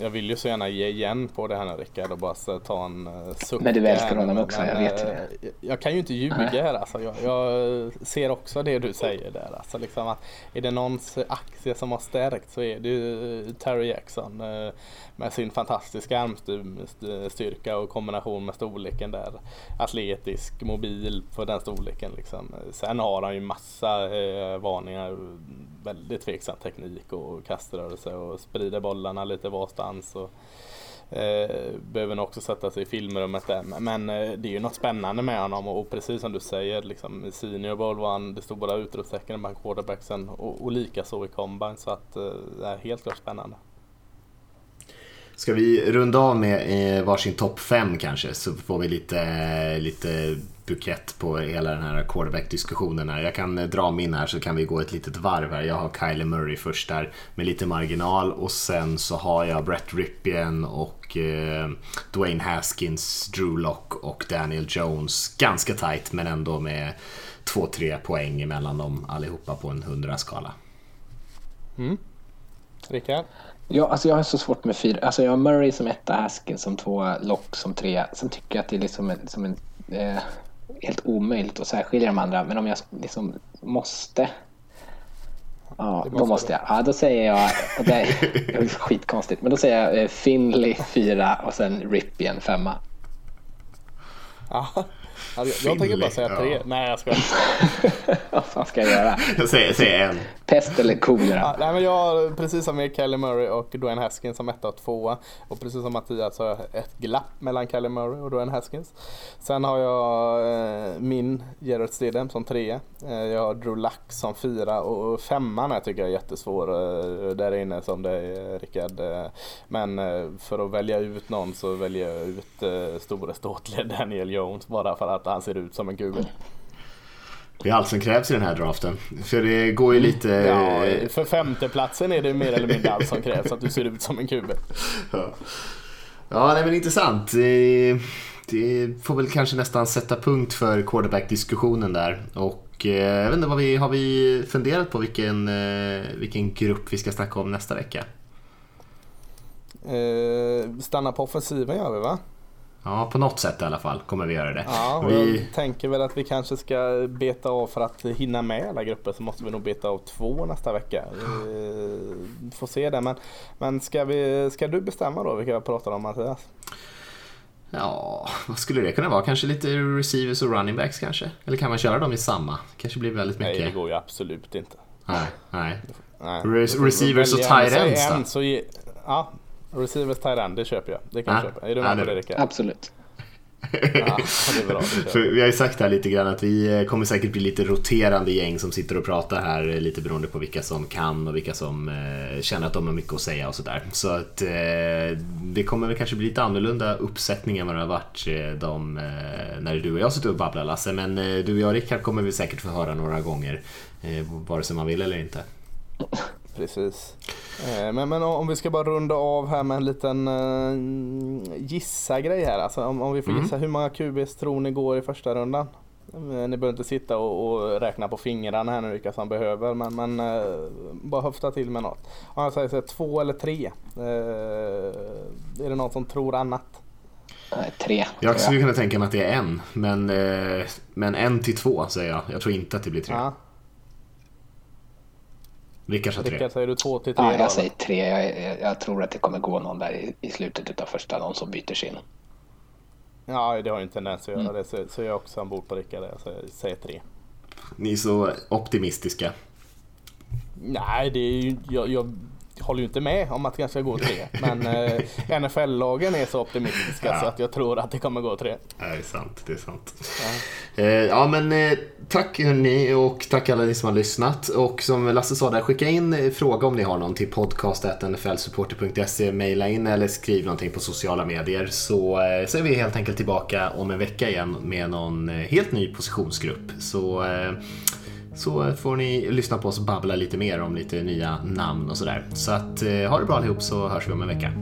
jag vill ju så gärna ge igen på det här nu Rickard och bara ta en uh, suck. Men du älskar honom också, jag vet ju eh, Jag kan ju inte ljuga här alltså. Jag, jag ser också det du säger där. Alltså, liksom att är det någons aktie som har stärkt så är det ju eh, Terry Jackson eh, med sin fantastiska armstyrka och kombination med storleken där. Atletisk, mobil på den storleken. Liksom. Sen har han ju massa eh, varningar. Väldigt tveksam teknik och kaströrelse och sprider bollarna lite varstans. Och, Eh, behöver nog också sätta sig i filmrummet där. Men eh, det är ju något spännande med honom och, och precis som du säger, liksom, i Senior Bowl var han det stora utropstecknet bland quarterbacksen och, och lika så i Combine. Så att eh, det är helt klart spännande. Ska vi runda av med eh, varsin topp 5 kanske så får vi lite, eh, lite bukett på hela den här quarterback-diskussionen här. Jag kan eh, dra min här så kan vi gå ett litet varv här. Jag har Kyler Murray först där med lite marginal och sen så har jag Brett Ripien och eh, Dwayne Haskins, Drew Lock och Daniel Jones. Ganska tight men ändå med 2-3 poäng mellan dem allihopa på en 100-skala. Mm. Rickard? Ja, alltså jag har så svårt med fyra. Alltså jag har Murray som etta, Haskins som tvåa, Lock som trea. Sen tycker jag att det är liksom en, som en, eh, helt omöjligt att särskilja de andra. Men om jag liksom måste. Ja, då måste jag. Ja, då säger jag. Och det är skitkonstigt. Men då säger jag eh, Finley fyra och sen Ripien femma. Ja. Jag, jag tänker bara säga tre. Ja. Nej jag skojar. Vad fan ska jag göra? Jag säger, jag säger en. Pest eller kolera? Ja, nej, men jag har precis som med Kelly Murray och Dwayne Haskins som etta och tvåa. Och precis som Mattias har jag ett glapp mellan Kelly Murray och Dwayne Haskins. Sen har jag eh, min Gerard Stidham som trea. Eh, jag har Drew Luck som fyra och femman här tycker jag är jättesvår eh, där inne som det är Rickard. Eh, men eh, för att välja ut någon så väljer jag ut eh, store ståtliga Daniel Jones bara för att han ser ut som en gubbe. Det är allt som krävs i den här draften. För det går ju lite... Ja, för femteplatsen är det mer eller mindre allt som krävs att du ser ut som en kubel. Ja, ja nej, men intressant. Det, får väl kanske nästan sätta punkt för quarterback-diskussionen där. Och eh, jag vet inte, vad vi, har vi funderat på vilken, eh, vilken grupp vi ska snacka om nästa vecka? Eh, stanna på offensiven gör vi va? Ja, på något sätt i alla fall kommer vi göra det. Ja, vi, jag tänker väl att vi kanske ska beta av för att hinna med alla grupper så måste vi nog beta av två nästa vecka. Eh, får se det men, men ska, vi, ska du bestämma då vilka jag pratar om Mattias? ja, vad skulle det kunna vara? Kanske lite receivers och running backs kanske? Eller kan man köra dem i samma? Kanske blir väldigt Nej mycket. det går ju absolut inte. Nej, nej. Nej. Re- vi receivers och tight ends då? så ge, Ja, receivers tight end det köper jag. Det kan jag Ja. köpa. Är du Ja, med på det- Rickard? Absolut. Ja, det är bra. Det För vi har ju sagt här lite grann att vi eh, kommer säkert bli lite roterande gäng som sitter och pratar här eh, lite beroende på vilka som kan och vilka som eh, känner att de har mycket att säga och sådär. Så att eh, det kommer väl kanske bli lite annorlunda uppsättning än vad det har varit de, eh, när du och jag sitter och babblar Lasse. Men du och jag Rickard kommer vi säkert få höra några gånger eh, vare sig man vill eller inte. Precis. Eh, men, men om vi ska bara runda av här med en liten uh, gissa-grej här. Alltså, om, om vi får gissa, hur många QBs tror ni går i första rundan? Eh, ni behöver inte sitta och, och, räkna på fingrarna här nu vilka som behöver men, men bara höfta till med något. Om jag säger så, två eller tre. Är det någon som tror annat? tre. Jag skulle kunna tänka mig att det är en. Men, men en till två säger jag. Jag tror inte att det blir tre. Ja. Rickard sa tre. Rickard, säger du två till tre? Ja, jag säger tre. Jag, jag, jag, tror att det kommer gå någon där i, i slutet av första, någon som byter sin. Ja, det har ju en tendens att göra mm. det. Så, så jag är också ombord på Rickard jag säger tre. Ni är så optimistiska. Nej, det är ju, jag, jag håller ju inte med om att det ska gå tre. Men eh, NFL-lagen är så optimistiska ja. så att jag tror att det kommer gå tre. det är sant. Det är sant. Ja, eh, ja men eh, tack hörni och tack alla ni som har lyssnat. Och som Lasse sa där, skicka in eh, fråga om ni har någon till podcast.nflsupporter.se. Maila in eller skriv någonting på sociala medier. Så, eh, så är vi helt enkelt tillbaka om en vecka igen med någon eh, helt ny positionsgrupp. Så så får ni lyssna på oss babbla lite mer om lite nya namn och sådär. Så att eh, ha det bra allihop så hörs vi om en vecka.